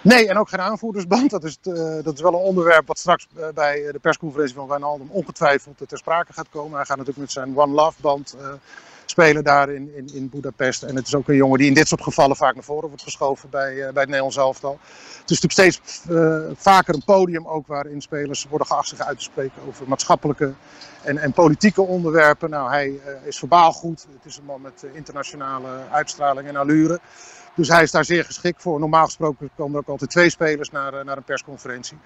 Nee, en ook geen aanvoerdersband. Dat is, dat is wel een onderwerp wat straks bij de persconferentie van Wijnaldum ongetwijfeld ter sprake gaat komen. Hij gaat natuurlijk met zijn One Love band spelen daar in, in, in Budapest. En het is ook een jongen die in dit soort gevallen vaak naar voren wordt geschoven bij, uh, bij het Nederlands elftal. Het is natuurlijk steeds uh, vaker een podium ook waarin spelers worden geacht zich uit te spreken over maatschappelijke en, en politieke onderwerpen. Nou, hij uh, is verbaal goed. Het is een man met internationale uitstraling en allure. Dus hij is daar zeer geschikt voor. Normaal gesproken komen er ook altijd twee spelers naar, naar een persconferentie.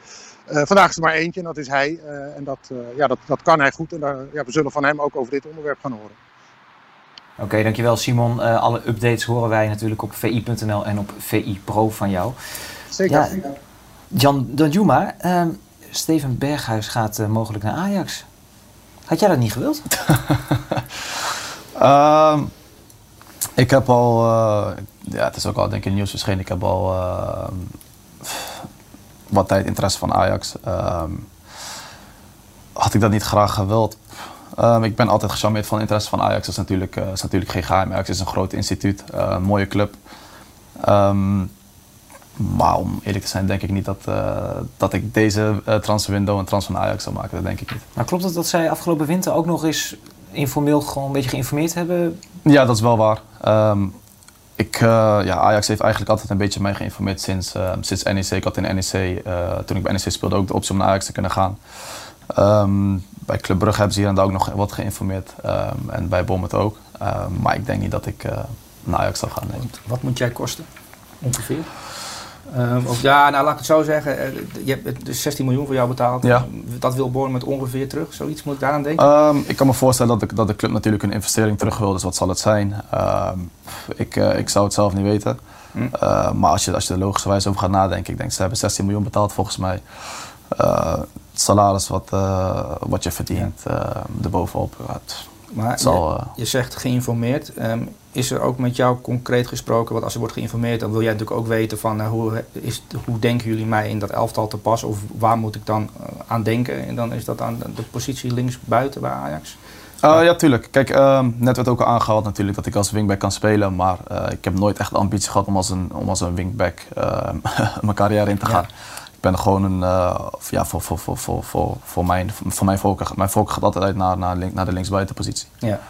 Vandaag is er maar eentje en dat is hij. En dat, ja, dat, dat kan hij goed. En daar, ja, we zullen van hem ook over dit onderwerp gaan horen. Oké, okay, dankjewel Simon. Uh, alle updates horen wij natuurlijk op vi.nl en op VI Pro van jou. Zeker. Ja, Jan Danjuma, uh, Steven Berghuis gaat uh, mogelijk naar Ajax. Had jij dat niet gewild? um, ik heb al, ja, het is ook al denk ik in nieuws verschenen, ik heb al ehm, wat tijd interesse van Ajax. Had ik dat niet graag gewild? Um, ik ben altijd gecharmeerd van interesse van Ajax. Dat is natuurlijk, uh, is natuurlijk geen geheim. Ajax is een groot instituut, uh, een mooie club. Um, maar om eerlijk te zijn denk ik niet dat, uh, dat ik deze transferwindow een transfer van Ajax zou maken. Dat denk ik niet. Maar klopt het dat zij afgelopen winter ook nog eens informeel gewoon een beetje geïnformeerd hebben? Ja, dat is wel waar. Um, ik, ja, Ajax heeft eigenlijk altijd een beetje mij geïnformeerd sinds, sinds NEC. Ik had in NEC, toen ik bij NEC speelde, ook de optie om naar Ajax te kunnen gaan. Um, bij Club Brugge hebben ze hier en daar ook nog wat geïnformeerd. Um, en bij Bommert ook. Um, maar ik denk niet dat ik uh, naar Ajax zal gaan. Nee. Wat moet jij kosten? Ongeveer? Um, of ja, nou laat ik het zo zeggen. Je hebt dus 16 miljoen voor jou betaald. Ja. Dat wil Born met ongeveer terug. Zoiets moet ik daaraan denken? ik kan me voorstellen dat de, dat de club natuurlijk een investering terug wil. Dus wat zal het zijn? ik, uh, ik zou het zelf niet weten. Hm. Uh, maar als je, als je er logischerwijs over gaat nadenken. Ik denk ze hebben 16 miljoen betaald volgens mij. Uh, het salaris wat, uh, wat je verdient ja. uh, erbovenop gaat. Maar zal, je, je, zegt geïnformeerd. Um, is er ook met jou concreet gesproken? Want als er wordt geïnformeerd, dan wil jij natuurlijk ook weten van uh, hoe, is, hoe denken jullie mij in dat elftal te passen? Of waar moet ik dan aan denken? En dan is dat aan de positie links buiten bij Ajax? Uh, ja, tuurlijk. Kijk, uh, net werd ook al aangehaald natuurlijk dat ik als wingback kan spelen. Maar ik heb nooit echt de ambitie gehad om als een, om als een wingback mijn carrière in te gaan. Ja ben gewoon een, uh, ja, voor, voor, voor, voor, voor, voor, mijn, voor mijn voorkeur. Mijn voorkeur gaat altijd uit naar, naar, link, naar de linksbuitenpositie. Ja.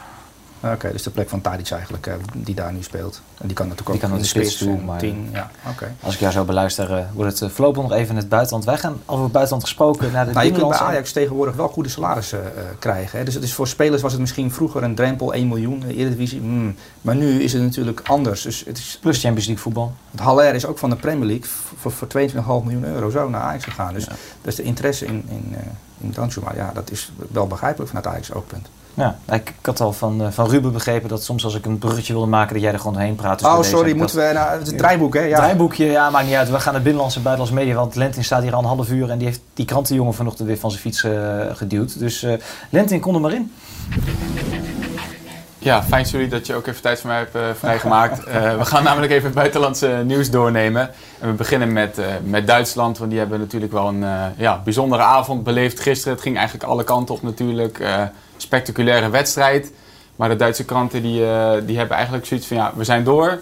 Oké, dus de plek van Tadic eigenlijk, eh, die daar nu speelt. En die kan natuurlijk ook Die kan in de spits spits en maar- tien. Ja, oké. Als ik jou zo beluister, eh, wordt het eh, voorlopig nog even in het buitenland. Wij gaan over het buitenland gesproken naar de Nou, je kunt bij Ajax tegenwoordig wel goede salarissen eh, krijgen. Hè. Dus het is voor spelers was het misschien vroeger een drempel, 1 miljoen, de Eredivisie. Hmm. Maar nu is het natuurlijk anders. Dus het, is, Plus Champions League voetbal. het Haller is ook van de Premier League voor, voor 22,5 miljoen euro zo naar Ajax gegaan. Dus, dus de interesse in, in, eh in Danjuma, ja, dat is wel begrijpelijk vanuit Ajax oogpunt. Ja, ik, ik had al van, eh, van Ruben begrepen dat soms als ik een bruggetje wilde maken, dat jij er gewoon heen praat. Dus oh, sorry, moeten dat- we naar het draaiboek, hè? Het Ja. draaiboekje, ja, maakt niet uit. We gaan naar binnenlandse en buitenlandse media, want Lentin staat hier al een half uur en die heeft die krantenjongen vanochtend weer van zijn fiets eh, geduwd. Dus eh Lentin, kom er maar in. Ja, fijn sorry dat je ook even tijd voor mij hebt vrijgemaakt. Eh, we gaan namelijk even het buitenlandse nieuws doornemen. En we beginnen met, eh, met Duitsland, want die hebben natuurlijk wel een eh, ja, bijzondere avond beleefd gisteren. Het ging eigenlijk alle kanten op natuurlijk. Spectaculaire wedstrijd. Maar de Duitse kranten die, eh, die hebben eigenlijk zoiets van ja, we zijn door.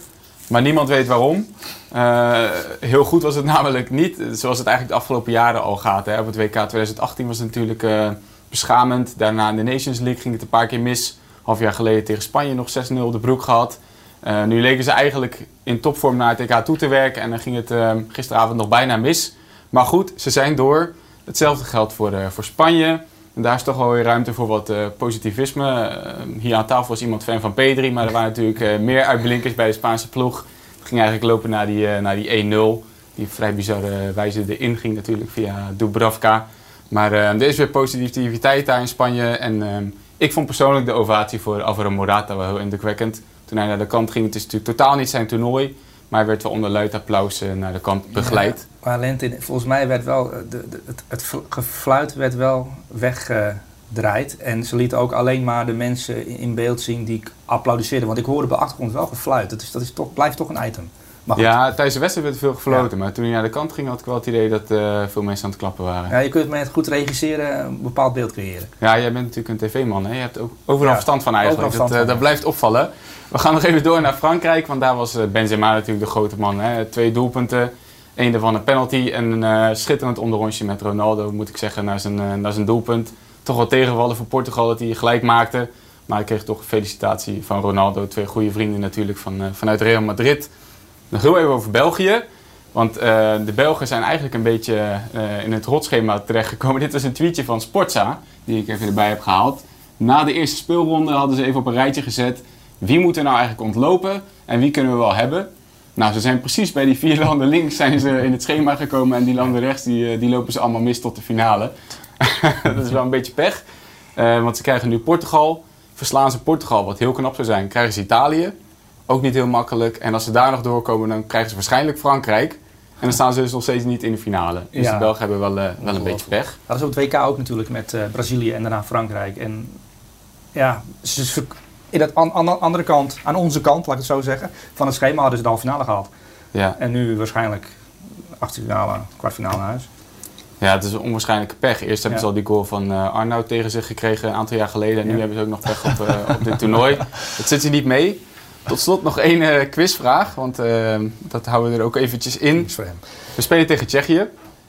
Maar niemand weet waarom. Eh, heel goed was het namelijk niet, zoals het eigenlijk de afgelopen jaren al gaat. Hè. Op het WK 2018 was het natuurlijk eh, beschamend. Daarna in de Nations League ging het een paar keer mis. Half jaar geleden tegen Spanje nog 6-0 op de broek gehad. Eh, nu leken ze eigenlijk in topvorm naar het EK toe te werken. En dan ging het gisteravond nog bijna mis. Maar goed, ze zijn door. Hetzelfde geldt voor, voor Spanje. En daar is toch wel weer ruimte voor wat eh, positivisme. Eh, hier aan tafel was iemand fan van Pedri. Maar er waren natuurlijk eh, meer uitblinkers bij de Spaanse ploeg. Het ging eigenlijk lopen naar die, eh, naar die 1-0. Die vrij bizarre wijze erin ging natuurlijk via Dubravka. Maar eh, er is weer positiviteit daar in Spanje. En eh, ik vond persoonlijk de ovatie voor Alvaro Morata wel heel indrukwekkend. Toen hij naar de kant ging, het is natuurlijk totaal niet zijn toernooi. Maar werd wel onder luid applaus eh, naar de kant begeleid. Maar Lentin, volgens mij werd wel, eh, de, de, het, het fl- gefluit werd wel weggedraaid. En ze lieten ook alleen maar de mensen in- beeld zien die applaudisseerden. Want ik hoorde bij de achtergrond wel gefluit. Dat, is, dat is toch, blijft toch een item. Ja, tijdens de wedstrijd werd veel gefloten. Maar toen hij naar de kant ging, had ik wel het idee dat eh, veel mensen aan het klappen waren. Ja, je kunt met goed regisseren een bepaald beeld creëren. Ja, jij bent natuurlijk een tv-man. Hè? Je hebt ook overal Ja, verstand van eigenlijk. dat, dat blijft opvallen. We gaan nog even door naar Frankrijk. Want daar was eh, Benzema natuurlijk de grote man. Hè? Twee doelpunten. Eén daarvan een penalty. En een eh, schitterend onderrondje met Ronaldo, moet ik zeggen, naar zijn, eh, naar zijn doelpunt. Toch wel tegenvallen voor Portugal dat hij gelijk maakte. Maar hij kreeg toch een felicitatie van Ronaldo. Twee goede vrienden natuurlijk van, vanuit Real Madrid. Nog heel even over België. Want de Belgen zijn eigenlijk een beetje in het rotschema terechtgekomen. Dit was een tweetje van Sportza, die ik even erbij heb gehaald. Na de eerste speelronde hadden ze even op een rijtje gezet. Wie moet er nou eigenlijk ontlopen en wie kunnen we wel hebben? Nou, ze zijn precies bij die vier landen links zijn ze in het schema gekomen. En die landen rechts, die, eh, die lopen ze allemaal mis tot de finale. dat is wel een beetje pech. Eh, want ze krijgen nu Portugal. Verslaan ze Portugal, wat heel knap zou zijn, krijgen ze Italië. Ook niet heel makkelijk. En als ze daar nog doorkomen, dan krijgen ze waarschijnlijk Frankrijk. En dan staan ze dus nog steeds niet in de finale. Dus Ja. de Belgen hebben wel, eh, wel een beetje pech. Dat is op het WK ook natuurlijk met Brazilië en daarna Frankrijk. En ja, ze, in dat an, an- andere kant, aan onze kant, laat ik het zo zeggen, van het schema hadden ze de halve finale gehaald. Ja. En nu waarschijnlijk achtste finale, kwartfinale naar huis. ja, het is een onwaarschijnlijke pech. Eerst hebben Ja. ze al die goal van eh Arnoud tegen zich gekregen een aantal jaar geleden. En nu Ja. hebben ze ook nog pech op, eh, op dit toernooi. Het zit ze niet mee. Tot slot nog één eh, quizvraag, want eh, dat houden we er ook eventjes in. We spelen tegen Tsjechië.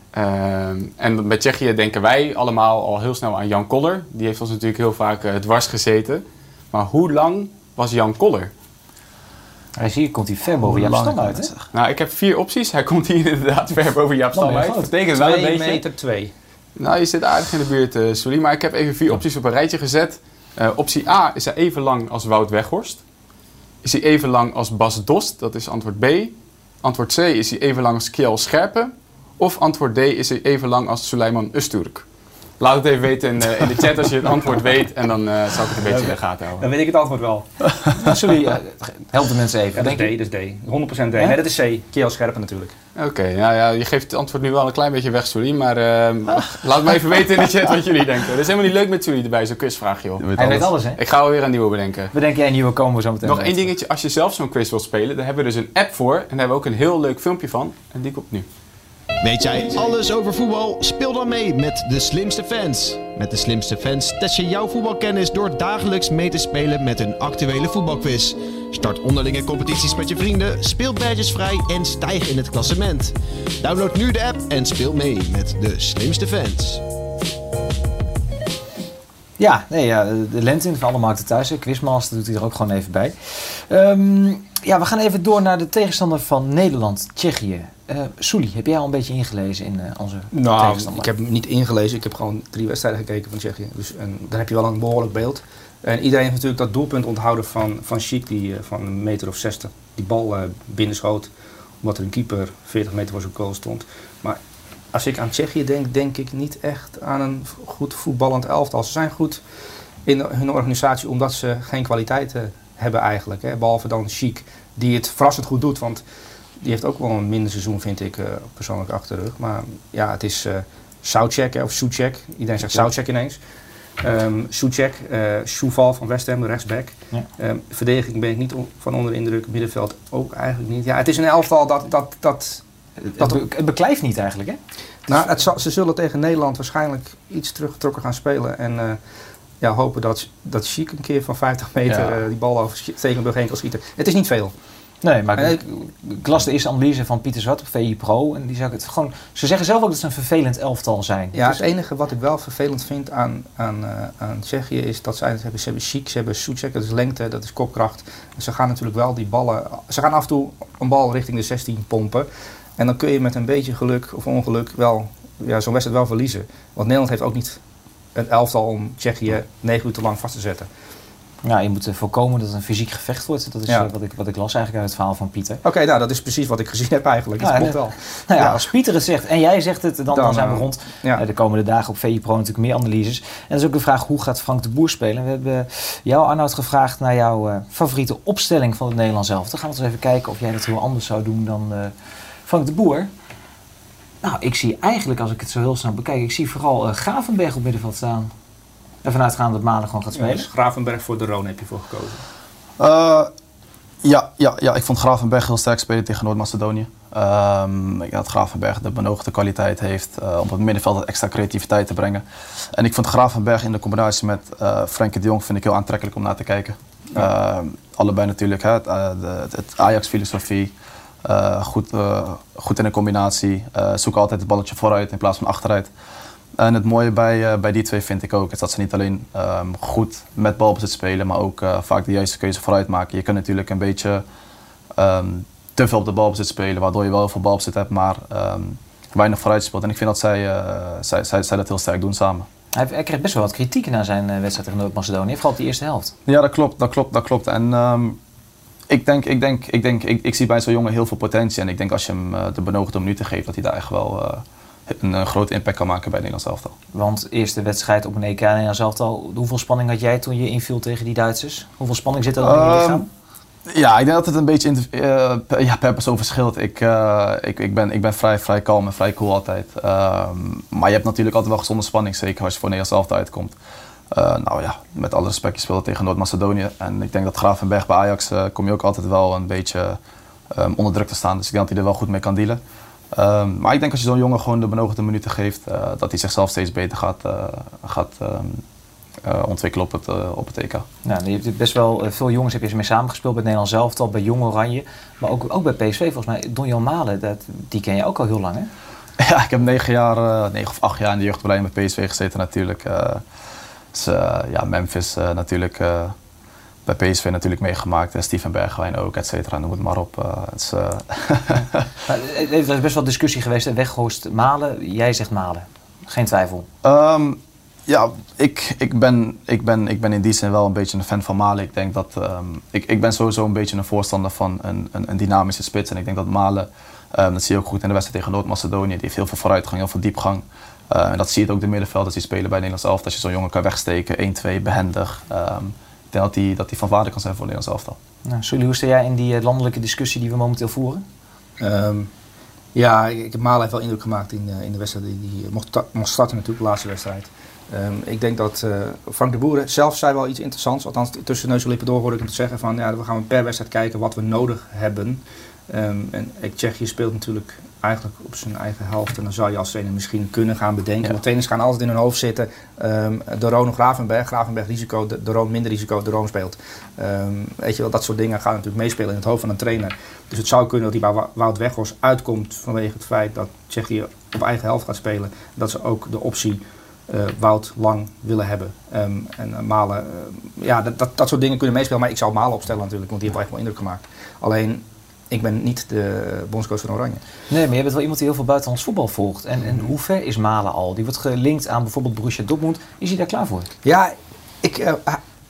Ehm, en bij Tsjechië denken wij allemaal al heel snel aan Jan Koller. Die heeft ons natuurlijk heel vaak dwars gezeten. Maar hoe lang was Jan Koller? Hij zie je, komt hij ver boven Jaap Stam uit, hè? Nou, ik heb vier opties. Hij komt hier inderdaad ver boven Jaap Stam je uit. Dat betekent wel een 2 beetje... meter 2. Nou, je zit aardig in de buurt, eh sorry. Maar ik heb even vier opties op een rijtje gezet. Eh, optie A is hij even lang als Wout Weghorst. Is hij even lang als Bas Dost? Dat is antwoord B. Antwoord C is hij even lang als Kjell Scherpen. Of antwoord D is hij even lang als Suleiman Usturk. Laat het even weten in, eh, in de chat als je het antwoord weet. En dan eh, zal ik het een beetje in de gaten houden. Dan weet ik het antwoord wel. Sorry, eh, help de mensen even. Ja, dat is D, dat is D. 100% D. Ja? Nee, dat is C. Kiel Scherpen natuurlijk. Oké, nou ja, je geeft het antwoord nu wel een klein beetje weg, sorry. Maar eh, laat me even weten in de chat wat jullie denken. Dat is helemaal niet leuk met jullie erbij, zo'n quizvraag, joh. Hij weet alles, hè? Ik ga alweer een nieuwe bedenken. Bedenk jij een nieuwe komen we zo meteen. Nog één dingetje, als je zelf zo'n quiz wilt spelen, daar hebben we dus een app voor. En daar hebben we ook een heel leuk filmpje van. En die komt nu. Weet jij alles over voetbal? Speel dan mee met de slimste fans. Met de slimste fans test je jouw voetbalkennis door dagelijks mee te spelen met een actuele voetbalquiz. Start onderlinge competities met je vrienden, speel badges vrij en stijg in het klassement. Download nu de app en speel mee met de slimste fans. Ja, nee, ja, de lente in van alle markten thuis. Quizmaster doet hij er ook gewoon even bij. Ehm, ja, we gaan even door naar de tegenstander van Nederland, Tsjechië. Soelie, heb jij al een beetje ingelezen in eh, onze Nou, tegenstander? ik heb hem niet ingelezen. Ik heb gewoon drie wedstrijden gekeken van Tsjechië. Dus en dan heb je wel een behoorlijk beeld. En iedereen heeft natuurlijk dat doelpunt onthouden van, van Chic, die eh, van een meter of 60 die bal binnenschoot. Omdat er een keeper 40 meter voor zijn goal stond. Maar als ik aan Tsjechië denk, denk ik niet echt aan een goed voetballend elftal. Ze zijn goed in hun organisatie omdat ze geen kwaliteit hebben eigenlijk. Hè. Behalve dan Chic, die het verrassend goed doet. Want die heeft ook wel een minder seizoen, vind ik, eh, persoonlijk achter de rug. Maar ja, het is eh Soucek of Soucek. Iedereen zegt Soucek ineens. Ehm Soucek, eh Souval van West Ham, rechtsback. Ja. Ehm, verdediging ben ik niet van onder de indruk. Middenveld ook eigenlijk niet. Ja, het is een elftal dat... dat, dat Het, dat- be- het beklijft niet eigenlijk, hè? nou, het zal- ze zullen tegen Nederland waarschijnlijk iets teruggetrokken gaan spelen. En ja, hopen dat, dat Chic een keer van 50 meter Ja. die bal over Stegenburg heen kan schieten. Het is niet veel. Nee, maar ik, ik las de eerste analyse van Pieter Zwart op VI Pro. En die zei het gewoon. Ze zeggen zelf ook dat ze een vervelend elftal zijn. Ja, Het het is- enige wat ik wel vervelend vind aan, aan, eh, aan Tsjechië is dat ze hebben, ze hebben chic, ze hebben dat is lengte, dat is kopkracht. En ze gaan natuurlijk wel die ballen, ze gaan af en toe een bal richting de 16 pompen. En dan kun je met een beetje geluk of ongeluk wel ja, zo'n wedstrijd wel verliezen. Want Nederland heeft ook niet een elftal om Tsjechië negen minuten lang vast te zetten. Ja, je moet eh, voorkomen dat het een fysiek gevecht wordt. Dat is Ja. eh, wat, ik, wat ik las eigenlijk uit het verhaal van Pieter. Oké, nou dat is precies wat ik gezien heb eigenlijk. Dat Ja, klopt en, wel. Nou ja, Ja. als Pieter het zegt en jij zegt het, dan, dan, Dan, zijn we eh, rond. Ja. De komende dagen op VI Pro natuurlijk meer analyses. En dat is ook de vraag, hoe gaat Frank de Boer spelen? We hebben jou, Arnoud, gevraagd naar jouw favoriete opstelling van het Nederlands zelf. Dan gaan we eens even kijken of jij dat heel anders zou doen dan Frank de Boer. Nou, ik zie eigenlijk, als ik het zo heel snel bekijk, ik zie vooral Gravenberg op middenveld staan. Ervan uitgaan dat Malen gewoon gaat Ja, spelen. dus Gravenberg voor de Roon heb je voor gekozen. Eh, ja, ja, ja, ik vond Gravenberg heel sterk spelen tegen Noord-Macedonië. Ehm, ik denk dat Gravenberg de benodigde kwaliteit heeft eh, om op het middenveld wat extra creativiteit te brengen. En ik vond Gravenberg in de combinatie met eh Frenkie de Jong vind ik heel aantrekkelijk om naar te kijken. Ehm, allebei natuurlijk, hè, het, de- het Ajax-filosofie. eh, goed, eh, goed in een combinatie. eh zoek altijd het balletje vooruit in plaats van achteruit. En het mooie bij, eh, bij die twee vind ik ook, is dat ze niet alleen ehm, goed met balbezit spelen, maar ook eh, vaak de juiste keuze vooruit maken. Je kunt natuurlijk een beetje ehm, te veel op de balbezit spelen, waardoor je wel heel veel balbezit hebt, maar ehm, weinig vooruit speelt. En ik vind dat zij, eh, zij, zij, zij dat heel sterk doen samen. Hij, kreeg best wel wat kritiek na zijn wedstrijd tegen Noord-Macedonië. Vooral op die eerste helft. Ja, dat klopt, dat klopt, dat klopt. En ik denk, ik denk, ik denk, ik, ik zie bij zo'n jongen heel veel potentie. En ik denk als je hem de benodigde minuten geeft, dat hij daar echt wel een, een grote impact kan maken bij het Nederlands elftal. Want eerste wedstrijd op een EK en dan zelf al. Hoeveel spanning had jij toen je inviel tegen die Duitsers? Hoeveel spanning zit er dan in je Ehm, lichaam? Ja, ik denk dat het een beetje eh, per, ja, per persoon verschilt. Ik, eh, ik, ik, ben, ik ben vrij, vrij kalm en vrij cool altijd. Ehm, maar je hebt natuurlijk altijd wel gezonde spanning, zeker als je voor Nederlands elftal uitkomt. Eh, nou ja, met alle respect, je speelt tegen Noord-Macedonië. En ik denk dat Gravenberg bij Ajax eh, kom je ook altijd wel een beetje ehm, onder druk te staan. Dus ik denk dat hij er wel goed mee kan dealen. Ehm, maar ik denk als je zo'n jongen gewoon de benodigde minuten geeft, eh, dat hij zichzelf steeds beter gaat, eh, gaat ehm, eh, ontwikkelen op het, op het EK. Nou, je hebt best wel veel jongens heb je mee samengespeeld bij het Nederlands elftal, bij Jong Oranje. Maar ook, ook bij PSV volgens mij. Donjan Malen, dat, die ken je ook al heel lang hè? Ja, ik heb negen jaar, negen of acht jaar in de jeugdopleiding bij PSV gezeten natuurlijk. Dus, ja, Memphis natuurlijk, bij PSV natuurlijk meegemaakt. Uh, Steven Bergwijn ook, et cetera, noem het maar op. Eh, het is, eh, eh, er is best wel discussie geweest. hè? Weghorst Malen, jij zegt Malen. Geen twijfel. Ehm, ja, ik, ik, ben, ik, ben, ik ben in die zin wel een beetje een fan van Malen. Ik denk dat ehm, ik, ik ben sowieso een beetje een voorstander van een, een, een dynamische spits. En ik denk dat Malen, ehm, dat zie je ook goed in de wedstrijd tegen Noord-Macedonië, die heeft heel veel vooruitgang, heel veel diepgang. En dat zie je ook de middenvelders die spelen bij Nederlands elftal. Als je zo'n jongen kan wegsteken, 1-2, behendig. Dat die, dat die van waarde kan zijn voor Nederlands elftal. Nou, Sully, hoe sta jij in die eh, landelijke discussie die we momenteel voeren? Ehm, ja, ik, heb Malen heeft wel indruk gemaakt in, de- in de wedstrijd die, die mocht, ta- mocht starten natuurlijk, de laatste wedstrijd. Ehm, ik denk dat eh, Frank de Boer zelf zei wel iets interessants. Althans, tussen neus en lippen door hoorde ik hem te zeggen van ja, we gaan per wedstrijd kijken wat we nodig hebben. Ehm, en eh, Tsjechië speelt natuurlijk eigenlijk op zijn eigen helft. En dan zou je als trainer misschien kunnen gaan bedenken. Ja. Want trainers gaan altijd in hun hoofd zitten. ehm de Roon of Gravenberg. Gravenberg risico, de, de Roon minder risico, de Roon speelt. Ehm, weet je wel, dat soort dingen gaan natuurlijk meespelen in het hoofd van een trainer. Dus het zou kunnen dat hij bij Wout Weghorst uitkomt vanwege het feit dat Tsjechië op eigen helft gaat spelen. Dat ze ook de optie eh, Wout lang willen hebben. Ehm, en eh, Malen, eh, ja, dat, dat, dat soort dingen kunnen meespelen. Maar ik zou Malen opstellen natuurlijk, want die heeft wel echt wel indruk gemaakt. Alleen, ik ben niet de bondscoach van Oranje. Nee, maar je bent wel iemand die heel veel buitenlands voetbal volgt. En, en hoe ver is Malen al? Die wordt gelinkt aan bijvoorbeeld Borussia Dortmund. Is hij daar klaar voor? Ja, ik, eh,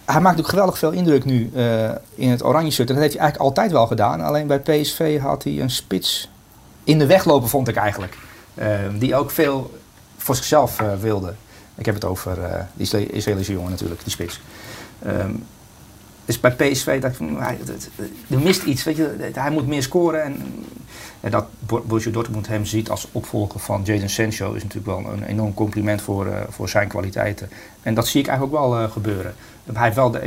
hij, maakt ook geweldig veel indruk nu eh, in het oranje shirt. En dat heeft hij eigenlijk altijd wel gedaan. Alleen bij PSV had hij een spits in de weg lopen, vond ik eigenlijk. Eh, die ook veel voor zichzelf eh, wilde. Ik heb het over die Isra- Israëlische jongen natuurlijk, die spits. Ehm, dus bij PSV dacht ik, van, hij, er mist iets. Weet je, hij moet meer scoren. En, dat Bo- Borussia Dortmund hem ziet als opvolger van Jadon Sancho is natuurlijk wel een enorm compliment voor, eh, voor zijn kwaliteiten. En dat zie ik eigenlijk ook wel eh, gebeuren. Hij heeft wel de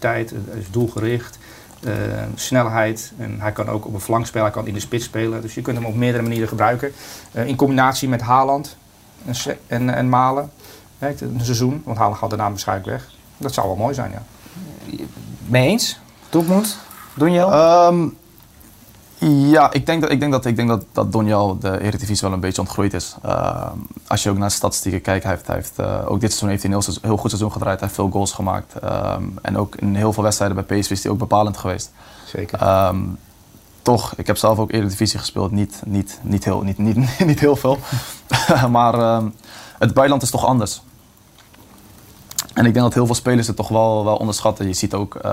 hij is doelgericht, eh, snelheid. En hij kan ook op een flank spelen, hij kan in de spits spelen. Dus je kunt hem op meerdere manieren gebruiken. In combinatie met Haaland en, en, en Malen. Een seizoen, want Haaland gaat daarna waarschijnlijk weg. Dat zou wel mooi zijn, ja. Mee eens? Dortmund? Donjel? Ehm, ja, ik denk, dat, ik denk, dat, ik denk dat, dat Donjal de Eredivisie wel een beetje ontgroeid is. Ehm, als je ook naar de statistieken kijkt, hij heeft, hij heeft, eh, ook dit seizoen heeft hij een heel, goed seizoen gedraaid. Hij heeft veel goals gemaakt. Ehm, en ook in heel veel wedstrijden bij PSV is hij ook bepalend geweest. Zeker. Ehm, toch, ik heb zelf ook Eredivisie gespeeld. Niet, niet, niet, heel, niet, niet, niet heel veel. maar ehm, het buitenland is toch anders. En ik denk dat heel veel spelers het toch wel, wel onderschatten. Je ziet ook, eh,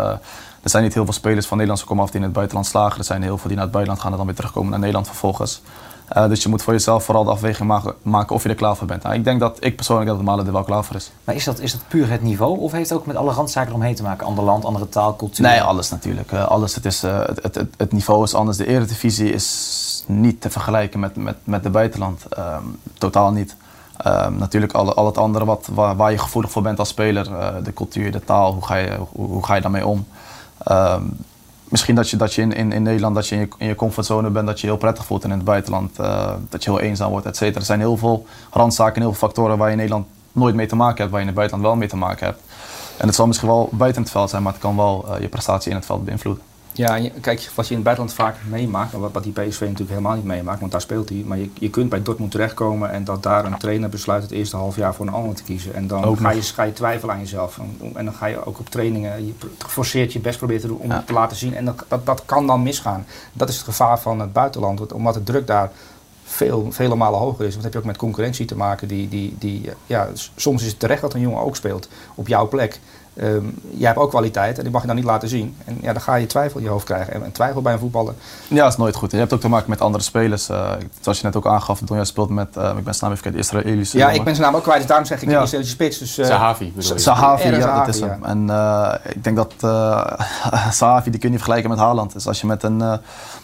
er zijn niet heel veel spelers van Nederlandse komaf die in het buitenland slagen. Er zijn heel veel die naar het buitenland gaan en dan weer terugkomen naar Nederland vervolgens. Eh, dus je moet voor jezelf vooral de afweging maken, maken of je er klaar voor bent. Nou, ik denk dat ik persoonlijk dat Malen er wel klaar voor is. Maar is dat, is dat puur het niveau? Of heeft het ook met alle randzaken eromheen te maken? Ander land, andere taal, cultuur? Nee, alles natuurlijk. Eh, alles, het, is, het, het, het, het niveau is anders. De Eredivisie is niet te vergelijken met, met, met de buitenland. Ehm, totaal niet. Ehm, natuurlijk al, al het andere wat, waar, je gevoelig voor bent als speler. eh, de cultuur, de taal, hoe ga je, hoe, ga je daarmee om? Ehm, misschien dat je, dat je in, in, in Nederland dat je in, je comfortzone bent, dat je heel prettig voelt. In het buitenland eh, dat je heel eenzaam wordt, et cetera. Er zijn heel veel randzaken en heel veel factoren waar je in Nederland nooit mee te maken hebt. Waar je in het buitenland wel mee te maken hebt. En het zal misschien wel buiten het veld zijn, maar het kan wel eh, je prestatie in het veld beïnvloeden. Ja, kijk, wat je in het buitenland vaak meemaakt, en wat, wat die PSV natuurlijk helemaal niet meemaakt, want daar speelt hij. Maar je, je kunt bij Dortmund terechtkomen en dat daar een trainer besluit het eerste half jaar voor een ander te kiezen. En dan Ook ga je, ga je twijfelen aan jezelf. En, en dan ga je ook op trainingen, je geforceerd je best proberen te doen om Ja. te laten zien. En dat, dat, dat kan dan misgaan. Dat is het gevaar van het buitenland, omdat de druk daar veel, vele malen hoger is. Want dan heb je ook met concurrentie te maken. Die, die, die, ja, soms is het terecht dat een jongen ook speelt op jouw plek. Ehm, jij hebt ook kwaliteit en die mag je dan niet laten zien. En ja, dan ga je twijfel in je hoofd krijgen. En, en twijfel bij een voetballer. Ja, dat is nooit goed. En je hebt ook te maken met andere spelers. Eh, zoals je net ook aangaf, Donja speelt met, eh, ik ben zijn naam even vergeten, Israëlische Ja, jongen. ik ben zijn naam ook kwijt, dus daarom zeg ik Ja. Israëlische spits. Dus, eh, Sahavi? Sahavi, ja, dat is hem. ja. En eh, ik denk dat eh Sahavi, die kun je niet vergelijken met Haaland. Dus als je met een, eh,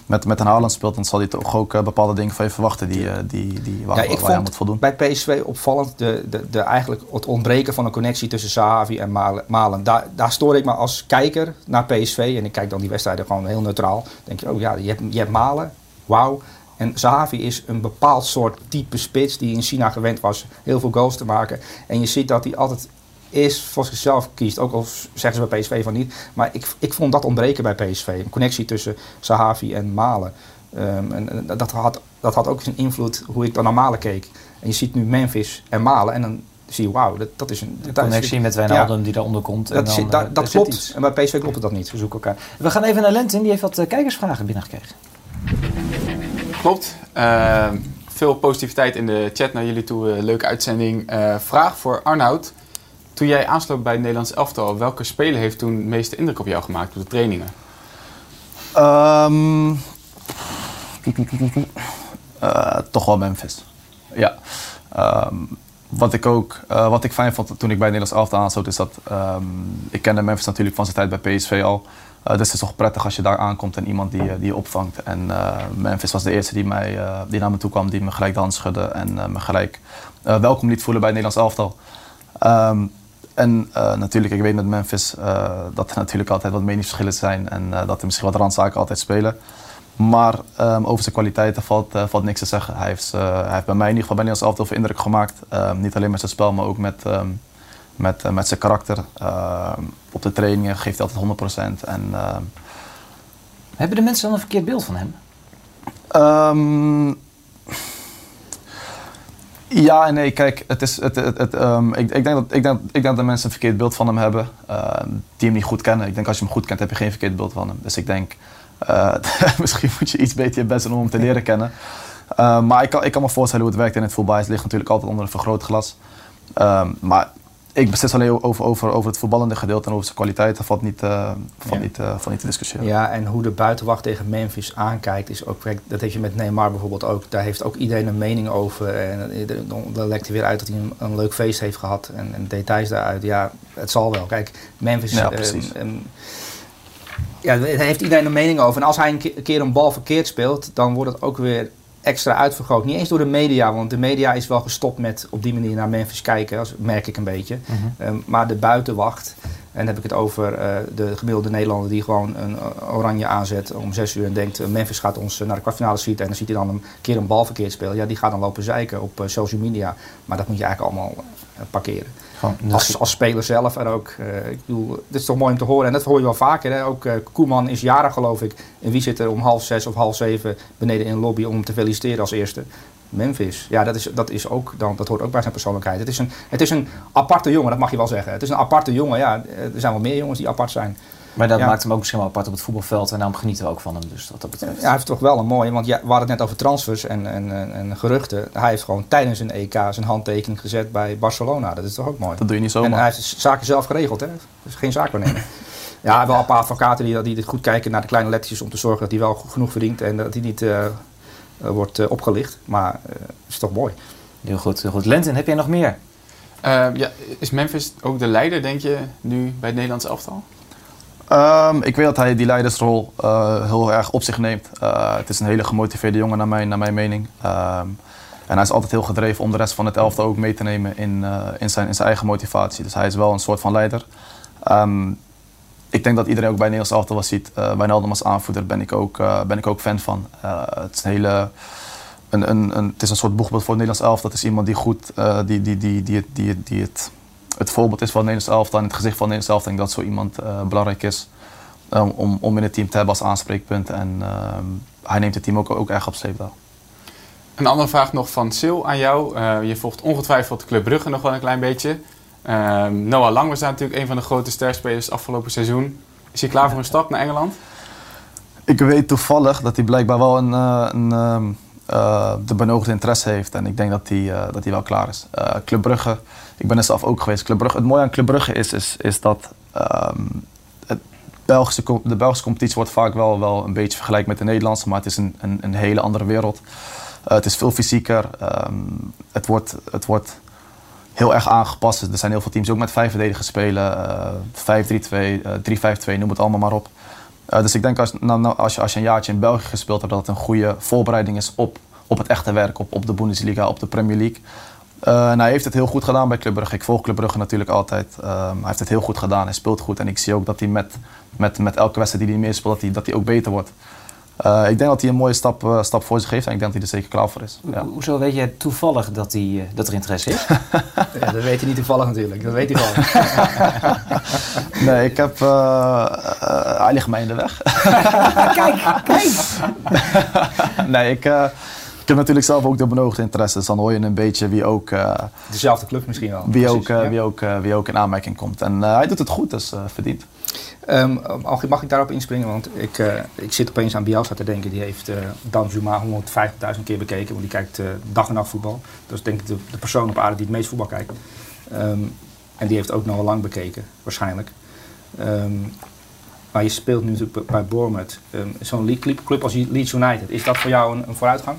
met, met een Haaland speelt, dan zal hij toch ook eh, bepaalde dingen van je verwachten die, eh, die, die, waar, Ja, ik waar vond moet voldoen. bij PSV opvallend de, de, de, eigenlijk het ontbreken van een connectie tussen Sahavi en Malen. Malen. Daar, daar stoor ik me als kijker naar PSV. En ik kijk dan die wedstrijden gewoon heel neutraal. Denk je, oh ja, je hebt, je hebt Malen, wauw. En Sahavi is een bepaald soort type spits die in China gewend was heel veel goals te maken. En je ziet dat hij altijd eerst voor zichzelf kiest. Ook al zeggen ze bij PSV van niet. Maar ik, ik vond dat ontbreken bij PSV. Een connectie tussen Sahavi en Malen. Ehm, en, en dat, had, dat had ook een invloed hoe ik dan naar Malen keek. En je ziet nu Memphis en Malen. En dan zie je, wauw, dat, dat is een... De is- connectie met Wijnaldum die daaronder komt. en Dat, dan, dat, eh, dat zit klopt. En bij PSV klopt dat niet. We zoeken elkaar. We gaan even naar Lentin. Die heeft wat eh, kijkersvragen binnengekregen. Klopt. Eh, veel positiviteit in de chat naar jullie toe. Eh, leuke uitzending. Eh, vraag voor Arnoud. Toen jij aansloot bij het Nederlands elftal, welke speler heeft toen de meeste indruk op jou gemaakt op de trainingen? Ehm, eh, toch wel Memphis. Ja. Ehm, wat ik ook eh, wat ik fijn vond toen ik bij het Nederlands elftal aansloot, is dat ehm, ik kende Memphis natuurlijk van zijn tijd bij PSV al. Eh, dus het is toch prettig als je daar aankomt en iemand die, die je opvangt. En Memphis was de eerste die, mij, die naar me toe kwam, die me gelijk de hand schudde en me gelijk welkom liet voelen bij het Nederlands elftal. Ehm, en eh, natuurlijk, ik weet met Memphis eh, dat er natuurlijk altijd wat meningsverschillen zijn en eh, dat er misschien wat randzaken altijd spelen. Maar ehm, over zijn kwaliteiten valt, valt niks te zeggen. Hij heeft, hij heeft bij mij in ieder geval bij Nederlands elftal veel indruk gemaakt. Ehm, niet alleen met zijn spel, maar ook met, ehm, met, met zijn karakter. Op de trainingen geeft hij altijd 100%. En, Hebben de mensen dan een verkeerd beeld van hem? Ja en nee, kijk, het is, het, het, het, ehm, ik, ik, denk dat, ik, denk, ik denk dat mensen een verkeerd beeld van hem hebben, ehm, die hem niet goed kennen. Ik denk als je hem goed kent, heb je geen verkeerd beeld van hem. Dus ik denk, eh, misschien moet je iets beter je best doen om hem te leren kennen. Ehm, maar ik kan, ik kan me voorstellen hoe het werkt in het voetbal. Het ligt natuurlijk altijd onder een vergrootglas. Ehm, maar ik beslis alleen over, over, over het voetballende gedeelte en over zijn kwaliteit. Dat valt niet, valt niet, valt niet te discussiëren. Ja, en hoe de buitenwacht tegen Memphis aankijkt, is ook, dat heb je met Neymar bijvoorbeeld ook. Daar heeft ook iedereen een mening over. En eh, dan, lekt hij weer uit dat hij een, een leuk feest heeft gehad. En, en details daaruit. Ja, het zal wel. Kijk, Memphis. Ja, precies. ja, daar heeft iedereen een mening over. En als hij een keer een bal verkeerd speelt, dan wordt het ook weer extra uitvergroot. Niet eens door de media, want de media is wel gestopt met op die manier naar Memphis kijken, als, merk ik een beetje. Ehm, maar de buitenwacht, en dan heb ik het over eh, de gemiddelde Nederlander die gewoon een eh, oranje aanzet om zes uur en denkt eh, Memphis gaat ons naar de kwartfinale schieten en dan ziet hij dan een keer een bal verkeerd spelen. Ja, die gaat dan lopen zeiken op social media. Maar dat moet je eigenlijk allemaal parkeren. Als, als speler zelf en ook, eh, ik bedoel, dit is toch mooi om te horen. En dat hoor je wel vaker. Hè? Ook eh, Koeman is jarig geloof ik. En wie zit er om half zes of half zeven beneden in de lobby om hem te feliciteren als eerste? Memphis. Ja, dat, is, dat, is ook, dan, dat hoort ook bij zijn persoonlijkheid. Het is, een, het is een aparte jongen, dat mag je wel zeggen. Het is een aparte jongen. Ja, er zijn wel meer jongens die apart zijn. Maar dat Ja. maakt hem ook misschien wel apart op het voetbalveld. En daarom genieten we ook van hem. Dus wat dat betreft. Ja, hij heeft toch wel een mooie, want ja, we hadden het net over transfers en, en, en, en geruchten. Hij heeft gewoon tijdens een EK zijn handtekening gezet bij Barcelona. Dat is toch ook mooi. Dat doe je niet En zomaar. hij heeft de zaken zelf geregeld, hè? Dus geen zaakwaarnemer. ja, wel een paar advocaten die, die dit goed kijken naar de kleine lettertjes om te zorgen dat hij wel genoeg verdient en dat hij niet eh, eh, wordt eh, opgelicht. Maar eh is toch mooi. Heel goed, heel goed. Lentin, heb jij nog meer? Ja, is Memphis ook de leider, denk je, nu bij het Nederlands elftal? Ehm, ik weet dat hij die leidersrol eh, heel erg op zich neemt. Eh, het is een hele gemotiveerde jongen naar mijn, naar mijn mening. Ehm, en hij is altijd heel gedreven om de rest van het elftal ook mee te nemen in, eh, in, zijn, in zijn eigen motivatie. Dus hij is wel een soort van leider. Ehm, ik denk dat iedereen ook bij Nederlands elftal wel ziet. Uh, Wijnaldum als aanvoerder ben ik ook, ben ik ook fan van. Het is een hele... Een, een, een, het is een soort boegbeeld voor Nederlands elftal. Dat is iemand die goed, die, die, die, die, die, het- die het, het voorbeeld is van Nederlands elftal en het gezicht van Nederlands elftal. Ik denk dat zo iemand eh, belangrijk is um, om, om in het team te hebben als aanspreekpunt. En ehm, hij neemt het team ook, ook erg op sleeptouw. Een andere vraag nog van Sil aan jou. Eh, je volgt ongetwijfeld Club Brugge nog wel een klein beetje. Ehm, Noah Lang was daar natuurlijk een van de grote sterspelers afgelopen seizoen. Is hij klaar voor een stap naar Engeland? Ik weet toevallig dat hij blijkbaar wel een, eh, een, ehm, eh, de benodigde interesse heeft. En ik denk dat hij, dat hij wel klaar is. Club Brugge, ik ben er zelf ook geweest. Club Brugge, het mooie aan Club Brugge is, is, is dat ehm, het Belgische, de Belgische competitie wordt vaak wel, wel een beetje vergelijkt met de Nederlandse. Maar het is een, een, een hele andere wereld. Eh, het is veel fysieker. Ehm, het, wordt, het wordt heel erg aangepast. Er zijn heel veel teams ook met vijf verdedigers spelen. eh 5-3-2, eh 3-5-2, noem het allemaal maar op. Uh, dus ik denk als, nou, nou, als, je, als je een jaartje in België gespeeld hebt, dat het een goede voorbereiding is op, op het echte werk, op, op de Bundesliga, op de Premier League. Uh, en hij heeft het heel goed gedaan bij Club Brugge. Ik volg Club Brugge natuurlijk altijd. Uh, hij heeft het heel goed gedaan, hij speelt goed. En ik zie ook dat hij met, met, met elke wedstrijd die hij meespeelt, dat hij, dat hij ook beter wordt. Uh, ik denk dat hij een mooie stap, stap voor zich heeft en ik denk dat hij er zeker klaar voor is. Ja. Hoezo weet jij toevallig dat, hij, dat er interesse is? ja, dat weet hij niet toevallig natuurlijk, dat weet hij gewoon. nee, ik heb... Uh, hij ligt mij in de weg. kijk, kijk! nee, ik... Ik heb natuurlijk zelf ook de benodigde interesse, dus dan hoor je een beetje wie ook... Uh, Dezelfde club misschien wel. Wie, Precies, ook, uh, ja. wie, ook, uh, wie ook in aanmerking komt. En hij doet het goed, dus verdiend. Um, mag ik daarop inspringen? Want ik, ik zit opeens aan Bielsa te denken. Die heeft Dan Juma 150.000 keer bekeken, want die kijkt dag en nacht voetbal. Dat is denk ik de, de persoon op aarde die het meest voetbal kijkt. Um, en die heeft ook nog wel lang bekeken, waarschijnlijk. Um, maar je speelt nu natuurlijk bij Bournemouth. Zo'n club als Leeds United, is dat voor jou een, een vooruitgang?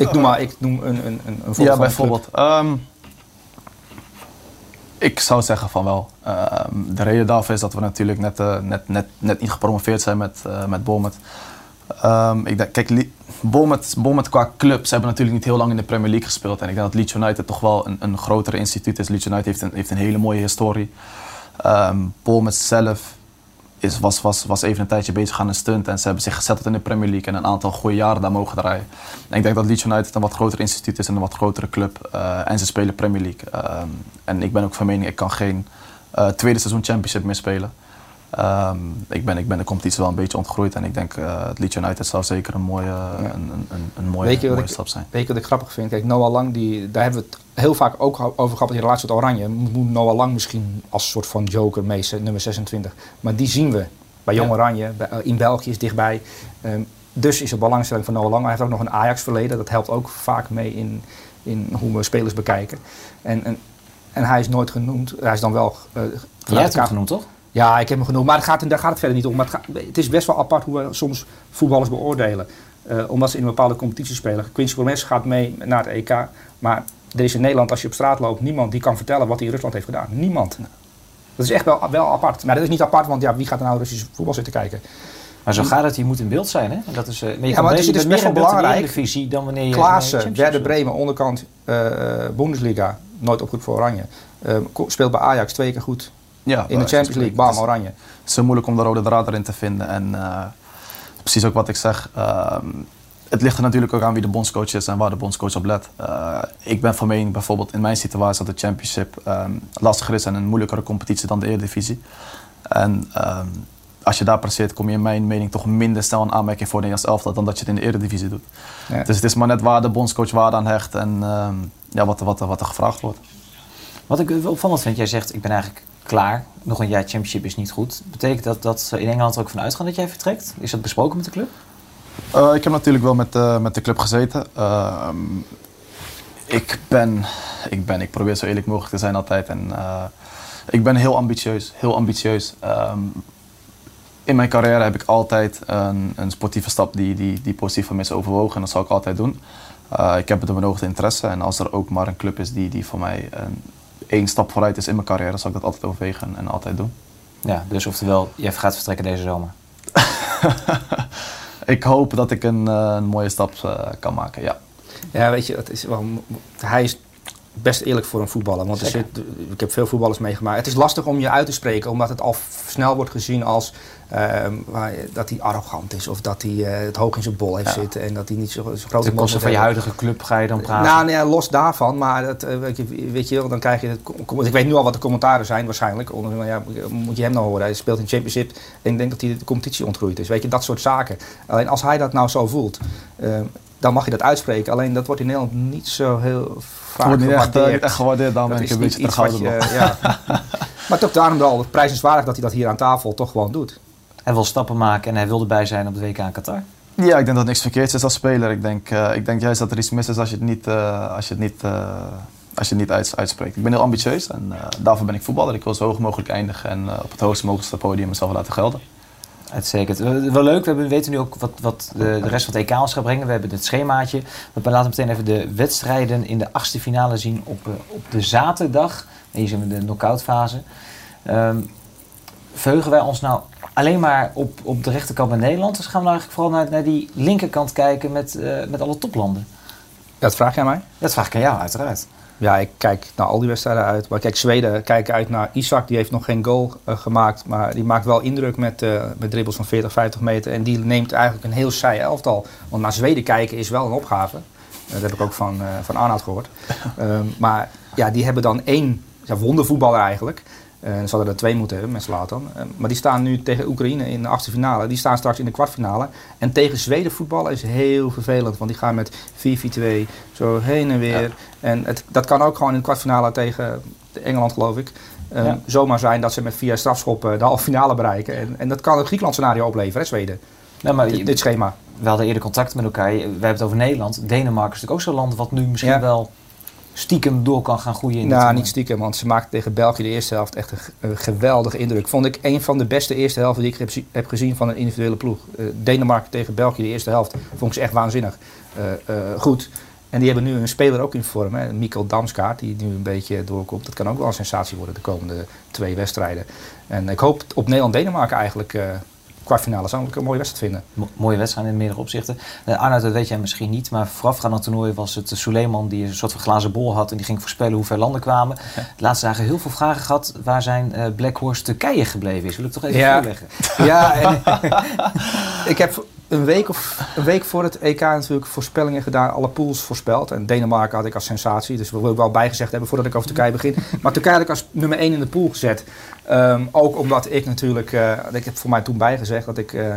Ik noem maar ik noem een, een, een voorbeeld. Ja, bijvoorbeeld. Um, ik zou zeggen van wel. Um, de reden daarvoor is dat we natuurlijk net, uh, net, net, net niet gepromoveerd zijn met, uh, met Bournemouth. Um, ik denk, kijk, Bournemouth, Bournemouth qua club, ze hebben natuurlijk niet heel lang in de Premier League gespeeld. En ik denk dat Leeds United toch wel een, een grotere instituut is. Leeds United heeft een, heeft een hele mooie historie. Um, Bournemouth zelf is, was, was, was even een tijdje bezig aan een stunt. En ze hebben zich gezetteld in de Premier League en een aantal goede jaren daar mogen draaien. En ik denk dat Leeds United een wat groter instituut is en een wat grotere club. Uh, en ze spelen Premier League. Um, en ik ben ook van mening, ik kan geen uh, tweede seizoen Championship meer spelen. Ehm, ik, ben, ik ben de competitie wel een beetje ontgroeid en ik denk uh, het Leeds United zou zeker een mooie, een, een, een, mooie, weet je mooie ik, stap zijn. Weet je wat ik grappig vind? Kijk, Noah Lang, die, daar hebben we het heel vaak ook over gehad in relatie tot Oranje. Moet Noah Lang misschien als soort van joker mee, nummer 26. Maar die zien we bij Jong Oranje, bij, in België is dichtbij. Um, dus is er belangstelling van Noah Lang. Hij heeft ook nog een Ajax-verleden. Dat helpt ook vaak mee in, in hoe we spelers bekijken. En, en, en hij is nooit genoemd. Hij is dan wel... Uh, Jij hebt hem genoemd, toch? Ja, ik heb hem genoemd. Maar gaat, daar gaat het verder niet om. Maar het, gaat, het, is best wel apart hoe we soms voetballers beoordelen. Uh, omdat ze in een bepaalde competitie spelen. Quincy Promes gaat mee naar het EK. Maar er is in Nederland, als je op straat loopt, niemand die kan vertellen wat hij in Rusland heeft gedaan. Niemand. Dat is echt wel, wel apart. Maar dat is niet apart, want ja, wie gaat er nou Russisch voetbal zitten kijken? Maar zo gaat het, je moet in beeld zijn. Hè? Dat is, uh, maar je ja, maar het is, het is best wel belangrijk. Divisie dan wanneer je Klaassen, Werder Bremen, onderkant uh, Bundesliga, nooit opgeroepen voor Oranje. Uh, speelt bij Ajax twee keer goed ja, in de Champions League, bam, Oranje. Het is zo moeilijk om de rode draad erin te vinden. En precies ook wat ik zeg, ehm, het ligt er natuurlijk ook aan wie de bondscoach is en waar de bondscoach op let. ik ben van mening bijvoorbeeld in mijn situatie dat de Championship um, lastiger is en een moeilijkere competitie dan de Eredivisie. En um, als je daar presteert, kom je in mijn mening toch minder snel een aanmerking voor de Nederlands elftal dan dat je het in de Eredivisie doet. Ja. Dus het is maar net waar de bondscoach waarde aan hecht en ja, wat, wat, wat er gevraagd wordt. Wat ik opvallend vind, jij zegt ik ben eigenlijk klaar, nog een jaar championship is niet goed. Betekent dat dat ze in Engeland er ook van uitgaan dat jij vertrekt? Is dat besproken met de club? Uh, ik heb natuurlijk wel met, uh, met de club gezeten. Uh, ik ben, ik ben, ik probeer zo eerlijk mogelijk te zijn altijd en ik ben heel ambitieus, heel ambitieus. Um, in mijn carrière heb ik altijd een, een sportieve stap die, die, die positief van is overwogen en dat zal ik altijd doen. Ik heb het een oogde interesse en als er ook maar een club is die, die voor mij een, één stap vooruit is in mijn carrière, zal ik dat altijd overwegen en altijd doen. Ja, dus oftewel, je gaat vertrekken deze zomer? ik hoop dat ik een, uh, een mooie stap uh, kan maken, ja. Ja, weet je, het is wel, hij is best eerlijk voor een voetballer. Want er zit, ik heb veel voetballers meegemaakt. Het is lastig om je uit te spreken, omdat het al snel wordt gezien als uh, dat hij arrogant is. Of dat hij uh, het hoog in zijn bol heeft ja. zitten. En dat hij niet zo, zo groot is. Ten koste van je huidige club ga je dan praten? Nou, nee, los daarvan. Maar dat, uh, weet, je, weet je, dan krijg je... Het, ik weet nu al wat de commentaren zijn waarschijnlijk. Onder, ja, moet je hem nou horen. Hij speelt in Championship. En ik denk dat hij de competitie ontgroeid is. Weet je, dat soort zaken. Alleen als hij dat nou zo voelt... Dan mag je dat uitspreken. Alleen dat wordt in Nederland niet zo heel vaak wordt niet echt, uh, echt gewaardeerd. Dan ben ik een beetje terughoudend. Ja. maar toch daarom wel prijzenswaardig dat hij dat hier aan tafel toch gewoon doet. Hij wil stappen maken en hij wil erbij zijn op de WK in Qatar. Ja, ik denk dat niks verkeerds is als speler. Ik denk, uh, ik denk juist dat er iets mis is als je het niet, uh, als je het niet, uh, als je het niet uit, uitspreekt. Ik ben heel ambitieus en daarvoor ben ik voetballer. Ik wil zo hoog mogelijk eindigen en op het hoogste mogelijkste podium mezelf laten gelden. Uitstekend. Wel leuk, we weten nu ook wat, wat de, de rest van het EK ons gaat brengen. We hebben het schemaatje. We laten meteen even de wedstrijden in de achtste finale zien op, op de zaterdag. Hier zijn we de knock-out fase. Um, verheugen wij ons nou alleen maar op, op de rechterkant met Nederland? Dus gaan we nou eigenlijk vooral naar, naar die linkerkant kijken met, uh, met alle toplanden? Dat vraag jij mij? Dat vraag ik aan jou, uiteraard. Ja, ik kijk naar al die wedstrijden uit. Maar kijk, Zweden kijken uit naar Isaac. Die heeft nog geen goal uh, gemaakt. Maar die maakt wel indruk met, uh, met dribbles van 40, 50 meter. En die neemt eigenlijk een heel saai elftal. Want naar Zweden kijken is wel een opgave. Uh, dat heb ik ook van, van Arnoud gehoord. um, maar ja, die hebben dan één ja, wondervoetballer eigenlijk. Uh, ze hadden er twee moeten hebben met Zlatan. Uh, maar die staan nu tegen Oekraïne in de achtste finale. Die staan straks in de kwartfinale. En tegen Zweden voetballen is heel vervelend. Want die gaan met 4-4-2 zo heen en weer. Ja. En het, dat kan ook gewoon in de kwartfinale tegen Engeland, geloof ik. Um, ja. Zomaar zijn dat ze met via strafschoppen de halve finale bereiken. En, en dat kan een Griekenland scenario opleveren, hè, Zweden. Nou, maar dit, dit, schema. We hadden eerder contact met elkaar. We hebben het over Nederland. Denemarken is natuurlijk ook zo'n land wat nu misschien ja. wel stiekem door kan gaan groeien? In nou, niet stiekem, want ze maakte tegen België de eerste helft echt een, een, geweldige indruk. Vond ik een van de beste eerste helften die ik heb, heb gezien van een individuele ploeg. Uh, Denemarken tegen België de eerste helft vond ik ze echt waanzinnig uh, uh, goed. En die hebben nu een speler ook in vorm, hè, Mikkel Damskaart, die nu een beetje doorkomt. Dat kan ook wel een sensatie worden de komende twee wedstrijden. En ik hoop op Nederland-Denemarken eigenlijk kwartfinale zou ik een mooie wedstrijd vinden. Mo mooie wedstrijd in meerdere opzichten. Uh, Arnoud, dat weet jij misschien niet, maar voorafgaand aan het toernooi was het Suleiman die een soort van glazen bol had en die ging voorspellen hoe ver landen kwamen. Ja. De laatste dagen heel veel vragen gehad waar zijn uh, Black Horse Turkije gebleven is. Wil ik toch even ja. voorleggen? Ja, en, ik heb een week, of, een week voor het EK natuurlijk voorspellingen gedaan, alle pools voorspeld. En Denemarken had ik als sensatie, dus dat wil ik wel bijgezegd hebben voordat ik over Turkije begin. Maar Turkije had ik als nummer 1 in de pool gezet. Ehm, ook omdat ik natuurlijk, eh, ik heb voor mij toen bijgezegd dat ik eh,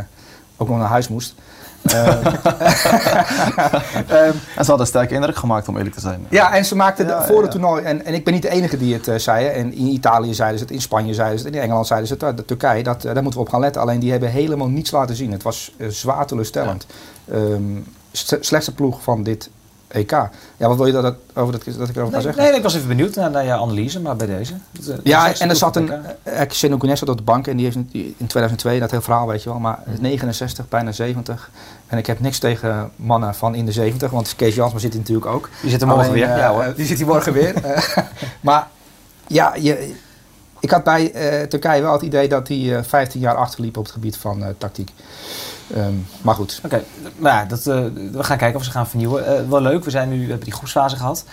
ook nog naar huis moest. Ehm, ehm, En ze hadden een sterke indruk gemaakt, om eerlijk te zijn. ja, en ze maakten Ja, voor het toernooi, en, en ik ben niet de enige die het eh, zei. En in Italië zeiden ze het, in Spanje zeiden ze het, in Engeland zeiden ze het, uh, de Turkije, dat, eh, daar moeten we op gaan letten. Alleen die hebben helemaal niets laten zien. Het was eh, zwaar teleurstellend. Ehm, slechtste ploeg van dit EK. Ja, wat wil je dat, dat, over dat, dat ik erover ga Nee, zeggen? nee, ik was even benieuwd naar, naar jouw analyse, maar bij deze. Eh, Ja, en er zat een. Uh, Xeno Gunes op de bank en die heeft in in 2002, dat hele verhaal weet je wel, maar 69, bijna 70. En ik heb niks tegen mannen van in de 70, want Kees Jansma zit natuurlijk ook. Die zit er morgen Alleen, weer. eh, ja hoor. Die zit hier morgen weer. Eh, maar ja, je, ik had bij eh, Turkije wel het idee dat hij eh 15 jaar achterliep op het gebied van eh, tactiek. Ehm, maar goed. Oké, dat, eh, we gaan kijken of ze gaan vernieuwen. Eh, wel leuk, we, zijn nu, we hebben die groepsfase gehad.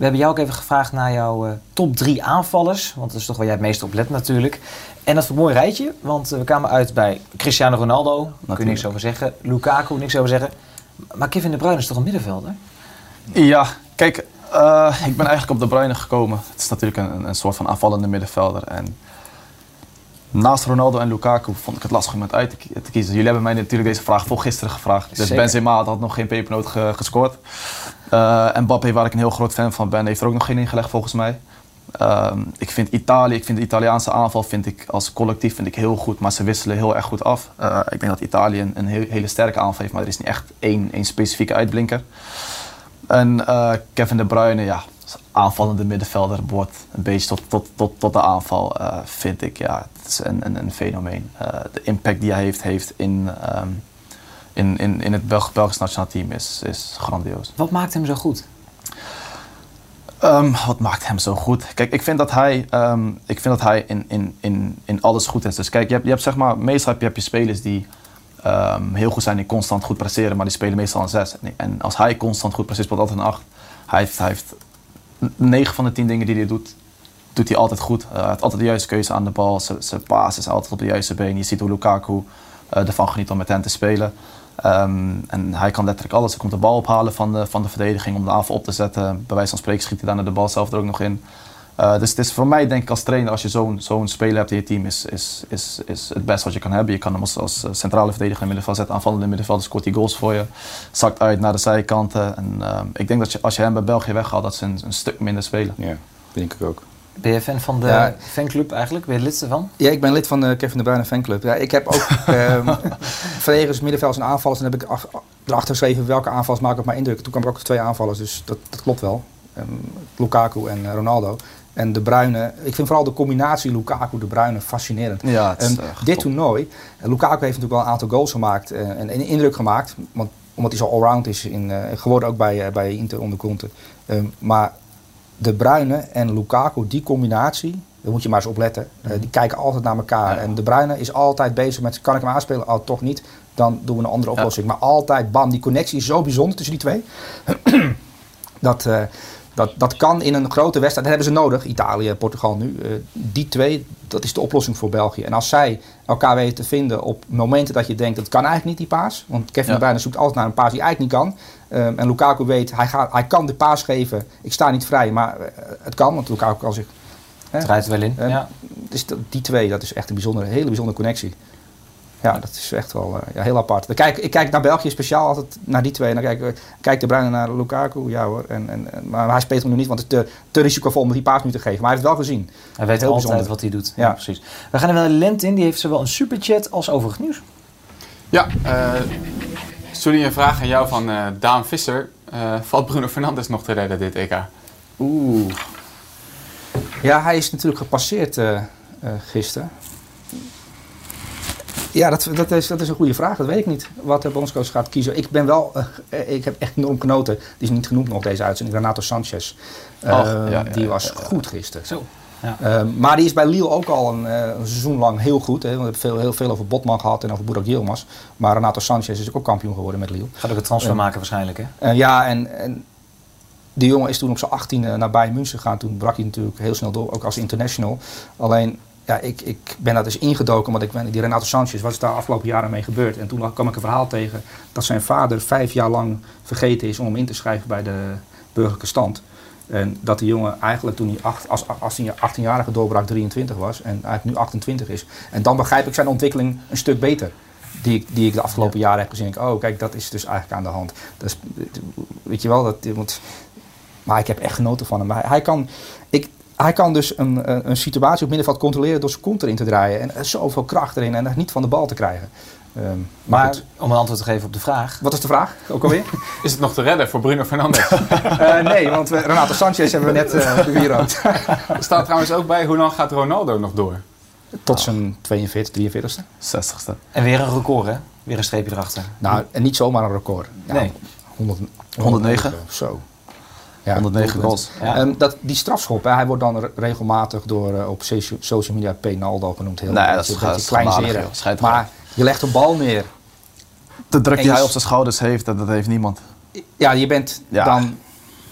We hebben jou ook even gevraagd naar jouw eh, top drie aanvallers. Want dat is toch waar jij het meest op let natuurlijk. En dat is een mooi rijtje, want eh, we kwamen uit bij Cristiano Ronaldo. Daar kun je niks over zeggen. Lukaku, niks over zeggen. Maar Kevin De Bruyne is toch een middenvelder? Ja, kijk, eh, ik ben eigenlijk op De Bruyne gekomen. Het is natuurlijk een, een soort van aanvallende middenvelder. En naast Ronaldo en Lukaku vond ik het lastig om het uit te ki- te kiezen. Jullie hebben mij natuurlijk deze vraag voor gisteren gevraagd. Dus Zeker. Benzema had nog geen pepernoot ge- gescoord. Eh, en Mbappé, waar ik een heel groot fan van ben, heeft er ook nog geen ingelegd volgens mij. Ehm, ik vind Italië, ik vind de Italiaanse aanval vind ik als collectief vind ik heel goed, maar ze wisselen heel erg goed af. Eh, ik denk dat Italië een, hele sterke aanval heeft, maar er is niet echt één, één specifieke uitblinker. En eh, Kevin De Bruyne, ja, aanvallende middenvelder wordt een beetje tot, tot, tot, tot de aanval, vind ik. Ja, het is een, een, een fenomeen. De impact die hij heeft, heeft in, ehm, in, in, in het Belg Belgisch nationaal team is, is grandioos. Wat maakt hem zo goed? Ehm, wat maakt hem zo goed? Kijk, ik vind dat hij, ehm, ik vind dat hij in, in, in, in alles goed is. Dus kijk, je hebt, je hebt zeg maar, meestal heb je, heb je spelers die ehm, heel goed zijn en constant goed presteren, maar die spelen meestal een 6. En, als hij constant goed presteert, speelt altijd een 8. Hij heeft, hij heeft 9 van de 10 dingen die hij doet, doet hij altijd goed. Eh, hij heeft altijd de juiste keuze aan de bal. Zijn- paas is altijd op de juiste been. Je ziet hoe Lukaku eh, ervan geniet om met hem te spelen. Ehm, en hij kan letterlijk alles. Hij komt de bal ophalen van de, van de verdediging om de aanval op te zetten. Bij wijze van spreken schiet hij daarna de bal zelf er ook nog in. Eh, dus het is voor mij denk ik als trainer, als je zo'n zo'n speler hebt in je team, is, is, is, is het beste wat je kan hebben. Je kan hem als, als eh, centrale verdediger in middenveld zetten, aanvallende middenveld, scoort hij goals voor je. Zakt uit naar de zijkanten. En ehm, ik denk dat je, als je hem bij België weghaalt, dat ze een, een stuk minder spelen. Ja, denk ik ook. Ben je fan van de Ja. fanclub eigenlijk? Ben je lid ervan? Ja, ik ben lid van de Kevin De Bruyne fanclub. Ja, ik heb ook ehm verdedigers, middenvelders en aanvallers. En dan heb ik af- erachter geschreven welke aanvallers maken op mijn indruk. Toen kwam ik ook twee aanvallers, dus dat, dat klopt wel. Ehm, Lukaku en eh, Ronaldo. En De Bruyne, ik vind vooral de combinatie Lukaku-De Bruyne fascinerend. Ja, het is Ehm, echt dit toernooi, eh, Lukaku heeft natuurlijk wel een aantal goals gemaakt eh, en een indruk gemaakt. Want, omdat hij zo allround is in, eh, geworden ook bij, eh, bij Inter onder Conte. Ehm, maar De Bruyne en Lukaku, die combinatie, daar moet je maar eens op letten. Eh, die kijken altijd naar elkaar. En De Bruyne is altijd bezig met, kan ik hem aanspelen? Oh, toch niet. Dan doen we een andere oplossing. Maar altijd, bam, die connectie is zo bijzonder tussen die twee. dat, eh, dat, dat kan in een grote wedstrijd, dat hebben ze nodig, Italië, Portugal nu. Eh, die twee, dat is de oplossing voor België. En als zij elkaar weten te vinden op momenten dat je denkt, dat kan eigenlijk niet die paas. Want Kevin Ja. De Bruyne zoekt altijd naar een paas die eigenlijk niet kan. Ehm, en Lukaku weet, hij, gaat, hij kan de paas geven. Ik sta niet vrij, maar eh, het kan, want Lukaku kan zich... hè, Het rijdt er wel in. Ehm, ja. dus die twee, dat is echt een bijzondere, hele bijzondere connectie. Ja, dat is echt wel eh, ja, heel apart. Dan kijk, ik kijk naar België speciaal altijd naar die twee. En dan kijk, ik- kijk de Bruyne naar Lukaku, ja hoor. En, en, maar hij speelt hem nu niet, want het is te, te risicovol om die paas nu te geven. Maar hij heeft het wel gezien. Hij weet Heel altijd bijzonder. wat hij doet. Ja. Ja. precies. We gaan er wel een lent in. Die heeft zowel een superchat als overig nieuws. Ja, eh Sorry, een vraag aan jou van eh, Daan Visser. Eh, valt Bruno Fernandes nog te redden dit EK? Oeh. Ja, hij is natuurlijk gepasseerd eh eh, gisteren. Ja, dat, dat, is, dat is een goede vraag. Dat weet ik niet. Wat de bondscoach gaat kiezen. Ik ben wel... ik heb echt enorm genoten. Die is niet genoemd nog deze uitzending. Renato Sanchez. Eh, Och, ja, ja, die ja, was ja, ja. goed gisteren. Zo. Ja. Ehm, maar die is bij Lille ook al een, eh, een seizoen lang heel goed. Hè? Want we hebben veel, heel veel over Botman gehad en over Burak Yilmaz. Maar Renato Sanchez is ook kampioen geworden met Lille. Gaat ook een transfer Ja. maken waarschijnlijk, hè? Eh, ja, en, en die jongen is toen op zijn 18e naar Bayern München gegaan. Toen brak hij natuurlijk heel snel door, ook als international. Alleen, ja, ik, ik ben daar dus ingedoken, want ik ben, die Renato Sanchez, wat is daar afgelopen jaren mee gebeurd? En toen kwam ik een verhaal tegen dat zijn vader vijf jaar lang vergeten is om hem in te schrijven bij de burgerlijke stand. En dat die jongen eigenlijk toen hij acht, als, als hij 18-jarige doorbraak 23 was en eigenlijk nu 28 is. En dan begrijp ik zijn ontwikkeling een stuk beter. Die ik, die ik de afgelopen jaren heb gezien. Ik, oh, kijk, dat is dus eigenlijk aan de hand. Dus, weet je wel, dat, want, maar ik heb echt genoten van hem. Maar hij, hij kan, ik, hij kan dus een, een, een situatie op middenveld controleren door zijn kont erin te draaien. En is zoveel kracht erin en niet van de bal te krijgen. Ehm, maar om een antwoord te geven op de vraag. wat is de vraag? Ook alweer? Is het nog te redden voor Bruno Fernandes? Eh, nee, want we- Renato Sanchez hebben we net uh, bewierookt. er staat trouwens ook bij, hoe lang gaat Ronaldo nog door? Tot zijn 42, 43ste. 60ste. En weer een record, hè? Weer een streepje erachter. Nou, en niet zomaar een record. Ja, Nee. 100, 109. Zo. Ja, 109 goals. Ja. Ehm, dat, die strafschop, hè, hij wordt dan re- regelmatig door eh, op socia- social media Penaldo genoemd. Heel Nee, dat is een beetje erop. Maar je legt een bal neer. De druk En die je hij op zijn schouders heeft, dat, dat heeft niemand. Ja, je bent Ja. dan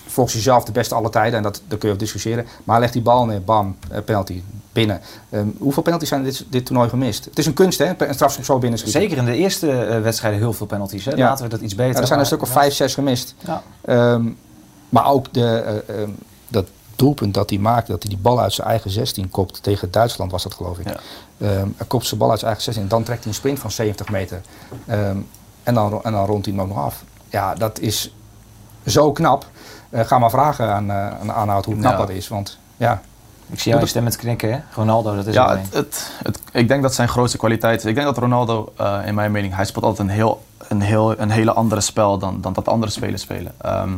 volgens jezelf de beste alle tijden. En dat, daar kun je over discussiëren. Maar hij legt die bal neer, bam, eh, penalty, binnen. Ehm, hoeveel penalties zijn dit, dit toernooi gemist? Het is een kunst, hè? Een strafschop zo binnen schieten. Zeker in de eerste eh, wedstrijden heel veel penalties. Hè? Ja. Laten we dat iets beter. Ja, er zijn een maar- stuk of vijf, zes gemist. Ja. Ehm, maar ook de, eh, ehm, dat doelpunt dat hij maakte, dat hij die bal uit zijn eigen 16 kopt tegen Duitsland, was dat geloof ik. Ja. Ehm, hij kopt zijn bal uit zijn eigen 16 en dan trekt hij een sprint van 70 meter. Ehm, en, dan, en dan rondt hij hem ook nog af. Ja, dat is zo knap. Eh, ga maar vragen aan, eh aan Arnoud hoe knap dat is. Want ja, Ik zie jou stem met knikken, hè? Ronaldo, dat is Ja, het, het, het- ik denk dat zijn grootste kwaliteit is. Ik denk dat Ronaldo, eh, in mijn mening, hij speelt altijd een, heel, een, heel, een hele andere spel dan, dan dat andere spelers spelen. Ehm,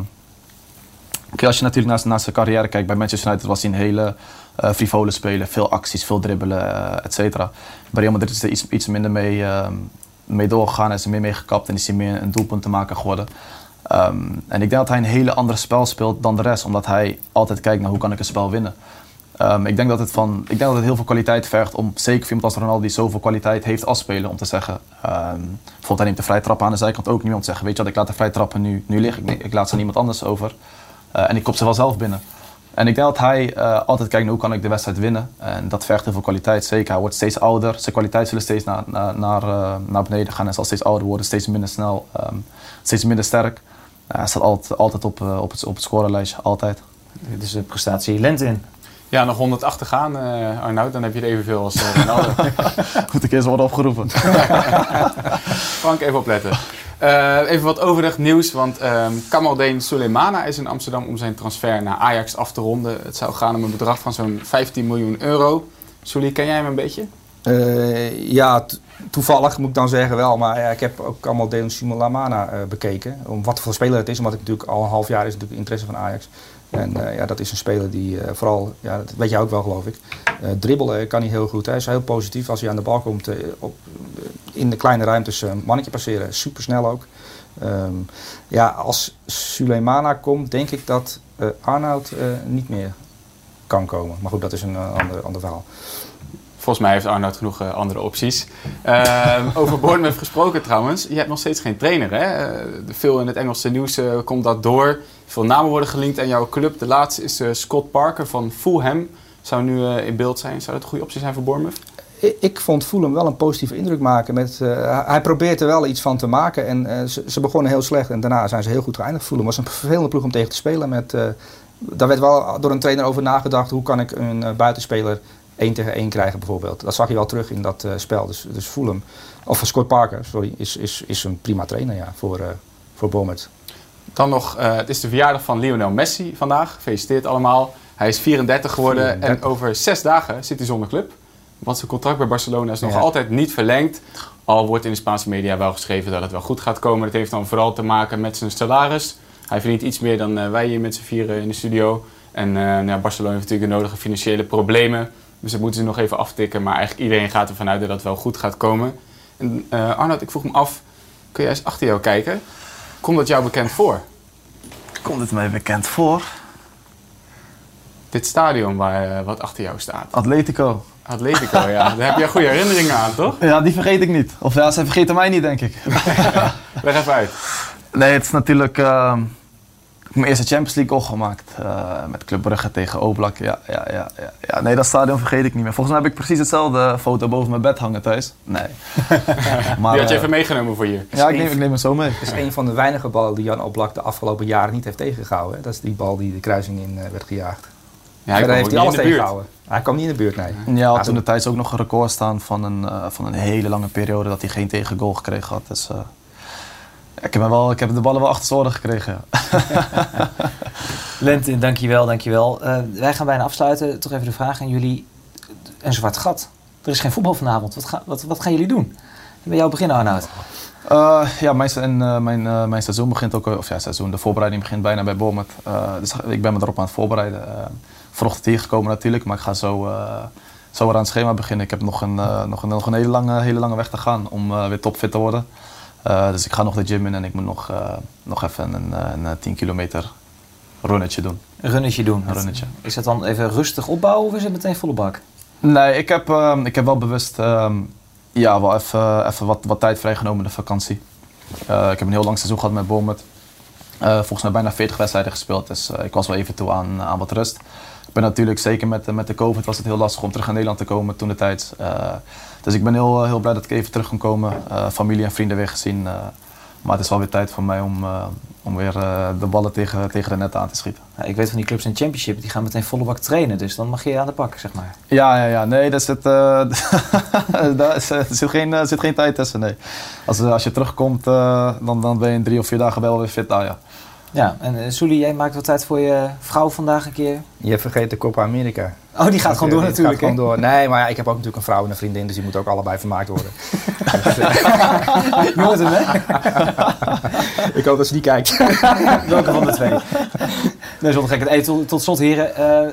kijk, als je natuurlijk naar, naar zijn carrière kijkt, bij Manchester United was hij een hele eh frivole speler. Veel acties, veel dribbelen, eh, et cetera. Bij Real Madrid is er iets, iets minder mee, ehm, mee doorgegaan, is er meer mee gekapt en is hij meer een doelpunt te maken geworden. Ehm, en ik denk dat hij een hele andere spel speelt dan de rest, omdat hij altijd kijkt naar hoe kan ik een spel winnen. Ehm, ik, denk dat het van, ik denk dat het heel veel kwaliteit vergt om, zeker voor iemand als Ronaldo die zoveel kwaliteit heeft als speler, om te zeggen, ehm, bijvoorbeeld hij neemt de vrije trap aan de zijkant ook niet om te zeggen, weet je wat, ik laat de vrije trappen nu, nu liggen, ik, ik laat ze aan iemand anders over Eh, en ik kop ze wel zelf binnen. En ik denk dat hij eh, altijd kijkt naar hoe kan ik de wedstrijd winnen. En dat vergt heel veel kwaliteit, zeker. Hij wordt steeds ouder, zijn kwaliteit zullen steeds naar, naar, naar, eh, naar beneden gaan. Hij zal steeds ouder worden, steeds minder snel, ehm, steeds minder sterk. Hij staat altijd, altijd op, eh, op, het, op het scorelijstje, altijd. Dit is de prestatie lente in. Ja, nog 108 te gaan, eh Arnoud. Dan heb je er evenveel als eh, Ronaldo. Moet ik eerst worden opgeroepen. Frank, even opletten. Eh, even wat overig nieuws, want ehm Kamaldeen Suleimana is in Amsterdam om zijn transfer naar Ajax af te ronden. Het zou gaan om een bedrag van zo'n 15 miljoen euro. Sully, ken jij hem een beetje? Eh, ja, toevallig moet ik dan zeggen wel. Maar ja, ik heb ook allemaal Deon Simulamana eh bekeken. Om wat voor speler het is. Omdat ik natuurlijk al een half jaar is natuurlijk interesse van Ajax. En ja, dat is een speler die vooral, ja, dat weet jij ook wel geloof ik. dribbelen kan hij heel goed. Hij is heel positief als hij aan de bal komt. op, in de kleine ruimtes een mannetje passeren. Super snel ook. Ehm, ja, als Suleimana komt, denk ik dat eh Arnoud eh, niet meer kan komen. Maar goed, dat is een eh, ander, ander verhaal. Volgens mij heeft Arnoud genoeg eh, andere opties. Ehm, over Bournemouth gesproken trouwens. Je hebt nog steeds geen trainer, hè? Eh, veel in het Engelse nieuws eh, komt dat door. Veel namen worden gelinkt aan jouw club. De laatste is eh, Scott Parker van Fulham. Zou nu eh, in beeld zijn. Zou dat een goede optie zijn voor Bournemouth? Ik- Ik vond Fulham wel een positieve indruk maken. Met, eh, hij probeert er wel iets van te maken. En eh, ze, ze begonnen heel slecht en daarna zijn ze heel goed geëindigd. Fulham was een vervelende ploeg om tegen te spelen. Met, eh, daar werd wel door een trainer over nagedacht. Hoe kan ik een buitenspeler 1 tegen 1 krijgen bijvoorbeeld. Dat zag je wel terug in dat spel. Dus, dus Fulham, of Scott Parker, sorry, is, is, is een prima trainer ja, voor, voor Bournemouth. Dan nog, het is de verjaardag van Lionel Messi vandaag. Gefeliciteerd allemaal. Hij is 34 geworden 34. en over zes dagen zit hij zonder club. Want zijn contract bij Barcelona is nog Ja. altijd niet verlengd. Al wordt in de Spaanse media wel geschreven dat het wel goed gaat komen. Dat heeft dan vooral te maken met zijn salaris. Hij verdient iets meer dan eh, wij hier met z'n vieren in de studio. En eh, nou ja, Barcelona heeft natuurlijk de nodige financiële problemen. Dus dat moeten ze nog even aftikken. Maar eigenlijk iedereen gaat ervan uit dat het wel goed gaat komen. En eh, Arnoud, ik vroeg me af, kun jij eens achter jou kijken? Komt dat jou bekend voor? Komt het mij bekend voor? Dit stadion waar, wat achter jou staat. Atletico. Atletico, ja. Daar heb je goede herinneringen aan, toch? Ja, die vergeet ik niet. Of ja, ze vergeten mij niet, denk ik. Leg even uit. Nee, het is natuurlijk. heb mijn eerste Champions League goal gemaakt. eh, met Club Brugge tegen Oblak. Ja, ja, ja, ja, ja. Nee, dat stadion vergeet ik niet meer. Volgens mij heb ik precies hetzelfde foto boven mijn bed hangen thuis. Nee. maar, Die had je eh, even meegenomen voor je. Ja, ik neem, ik neem het zo mee. Het is een van de weinige ballen die Jan Oblak de afgelopen jaren niet heeft tegengehouden. hè. Dat is die bal die de kruising in eh, werd gejaagd. Ja, hij heeft hij alles in de buurt. tegengehouden. Hij kwam niet in de buurt, nee. Ja, had toen de tijd ook nog een record staan van een, eh, van een hele lange periode dat hij geen tegengoal gekregen had. Dus eh, ik, heb hem wel, ik heb de ballen wel achter oren gekregen. ja. Lente, dankjewel, dankjewel. Eh wij gaan bijna afsluiten. Toch even de vraag aan jullie. Een zwart gat. Er is geen voetbal vanavond. Wat, ga- wat, wat gaan jullie doen? Bij jou beginnen, Arnoud. Eh, ja, mijn, en, eh, mijn, mijn seizoen begint ook, of ja, seizoen, de voorbereiding begint bijna bij Bournemouth. Eh, dus ik ben me erop aan het voorbereiden. Vanochtend hier gekomen natuurlijk, maar ik ga zo, eh, zo weer aan het schema beginnen. Ik heb nog een, eh, nog een, nog een hele, lange, hele lange weg te gaan om eh, weer topfit te worden. Dus ik ga nog de gym in en ik moet nog, nog even een, een, een 10 kilometer runnetje doen. Een runnetje doen. Een runnetje. Is dat dan even rustig opbouwen of is het meteen volle bak? Nee, ik heb, ehm, ik heb wel bewust ehm, ja, wel even, even wat, wat tijd vrijgenomen in de vakantie. Ik heb een heel lang seizoen gehad met Bournemouth. Volgens mij bijna 40 wedstrijden gespeeld, dus ik was wel even toe aan, aan wat rust. Ik ben natuurlijk, zeker met, met de COVID, was het heel lastig om terug naar Nederland te komen toen de tijd. Eh, dus ik ben heel, heel blij dat ik even terug kon komen. Eh, familie en vrienden weer gezien. eh, maar het is wel weer tijd voor mij om, eh, om weer eh, de ballen tegen, tegen de net aan te schieten. Ja, ik weet van die clubs in Championship, die gaan meteen volle bak trainen. Dus dan mag je aan de pak, zeg maar. Ja, ja, ja. Nee, daar zit, eh, daar er zit, geen, zit geen tijd tussen. Nee. Als, als je terugkomt, eh, dan, dan ben je in drie of vier dagen wel weer fit. Nou, ja. Ja, en uh, jij maakt wat tijd voor je vrouw vandaag een keer. Je vergeet de Copa America. Oh, die gaat gewoon door Die natuurlijk. Gaat gewoon door. Nee, maar ja, ik heb ook natuurlijk een vrouw en een vriendin, dus die moeten ook allebei vermaakt worden. Je hoort hem, hè? ik hoop dat ze die kijkt. Welke van de twee? Nee, zonder gekheid. Hey, tot, tot slot, heren. eh,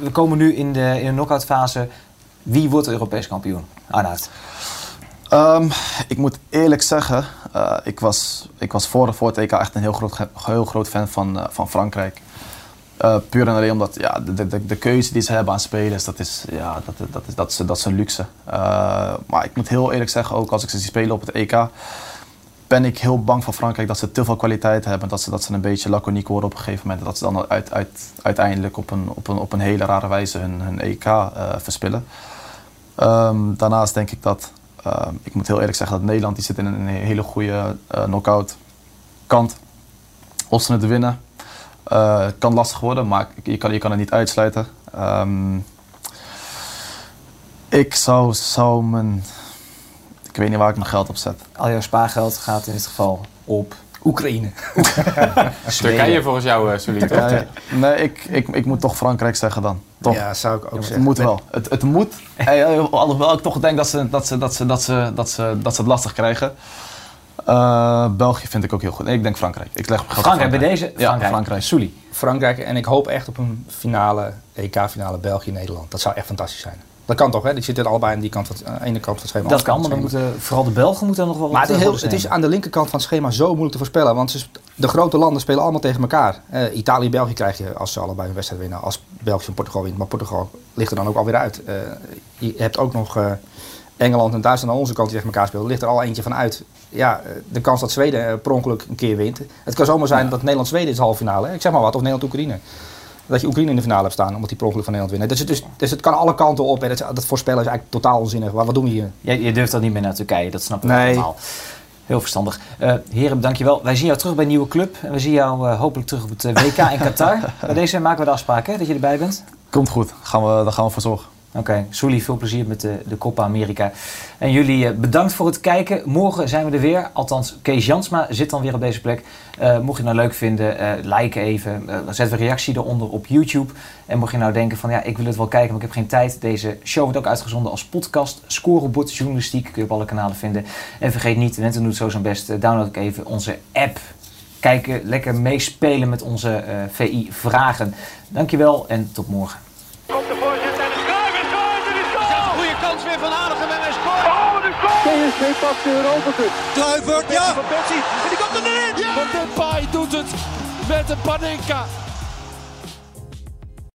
we komen nu in de, in de knock-out fase. Wie wordt Europees kampioen? Arnoud. Ehm, ik moet eerlijk zeggen, eh, ik, was, ik was voor, voor het EK echt een heel groot, heel groot fan van, eh, van Frankrijk. Eh, puur en alleen omdat ja, de, de, de keuze die ze hebben aan spelers, dat is, ja, dat, dat, is, dat, is, dat is een luxe. Maar ik moet heel eerlijk zeggen, ook als ik ze zie spelen op het EK, ben ik heel bang voor Frankrijk dat ze te veel kwaliteit hebben. Dat ze, dat ze een beetje laconiek worden op een gegeven moment. Dat ze dan uit, uit, uiteindelijk op een, op, een, op een hele rare wijze hun, hun EK verspillen. Ehm, daarnaast denk ik dat, ehm, ik moet heel eerlijk zeggen dat Nederland die zit in een hele goede eh knock-out kant. Of ze het winnen, eh, kan lastig worden, maar je kan, je kan het niet uitsluiten. Ehm, ik zou, zou mijn, ik weet niet waar ik mijn geld op zet. Al jouw spaargeld gaat in dit geval op Oekraïne. Turkije volgens jou, uh, Sully? Turkije. Nee, ik, ik, ik moet toch Frankrijk zeggen dan. Toch? Ja, zou ik ook Het zeggen. moet wel. Het, het moet. Eh, Alhoewel ik toch denk dat ze, dat ze, dat ze, dat ze, dat ze, dat ze het lastig krijgen. Eh, België vind ik ook heel goed. Nee, ik denk Frankrijk. Ik leg op Frankrijk bij deze. Ja, Frankrijk. Frankrijk. Soelie. Frankrijk en ik hoop echt op een finale, EK-finale België-Nederland. Dat zou echt fantastisch zijn. Dat kan toch, hè? Die zitten allebei aan die kant van aan de ene kant van het schema. Dat kan, maar dan moeten vooral de Belgen moeten nog wel Maar wat, het is, eh, heel, hobbels het is nemen. aan de linkerkant van het schema zo moeilijk te voorspellen. Want ze- de grote landen spelen allemaal tegen elkaar. Eh, Italië en België krijg je als ze allebei een wedstrijd winnen. Als België en Portugal wint. Maar Portugal ligt er dan ook alweer uit. Eh, je hebt ook nog eh, Engeland en Duitsland aan onze kant die tegen elkaar spelen. Ligt er al eentje van uit. Ja, eh, de kans dat Zweden eh, per ongeluk een keer wint. Het kan zomaar zijn dat Nederland-Zweden is de halve finale. hè. Ik zeg maar wat. Of Nederland-Oekraïne. Dat je Oekraïne in de finale hebt staan, omdat die per ongeluk van Nederland winnen. Dus, het- dus, dus het kan alle kanten op. En dat, dat voorspellen is eigenlijk totaal onzinnig. Wat, wat doen we hier? Je, je durft dan niet meer naar Turkije, dat snap ik Nee. allemaal. Heel verstandig. Eh heren, dankjewel. Wij zien jou terug bij een nieuwe club. En we zien jou eh, hopelijk terug op het eh, WK in Qatar. bij deze maken we de afspraak hè, dat je erbij bent. Komt goed. Gaan we, daar gaan we voor zorgen. Oké, Soelie, veel plezier met de, de Copa America. En jullie eh, bedankt voor het kijken. Morgen zijn we er weer. Althans, Kees Jansma zit dan weer op deze plek. Eh, mocht je het nou leuk vinden, eh, like even. Eh, zet een reactie eronder op YouTube. En mocht je nou denken van ja, ik wil het wel kijken, maar ik heb geen tijd. Deze show wordt ook uitgezonden als podcast. Scorebord journalistiek kun je op alle kanalen vinden. En vergeet niet, Wenten doet zo zijn best. download even onze app. Kijken, lekker meespelen met onze VI-vragen. Dankjewel en tot morgen. PSV pakt de Europa Cup. Kluivert, ja! Van Persie en die komt er erin! Van Depay doet het met een Panenka.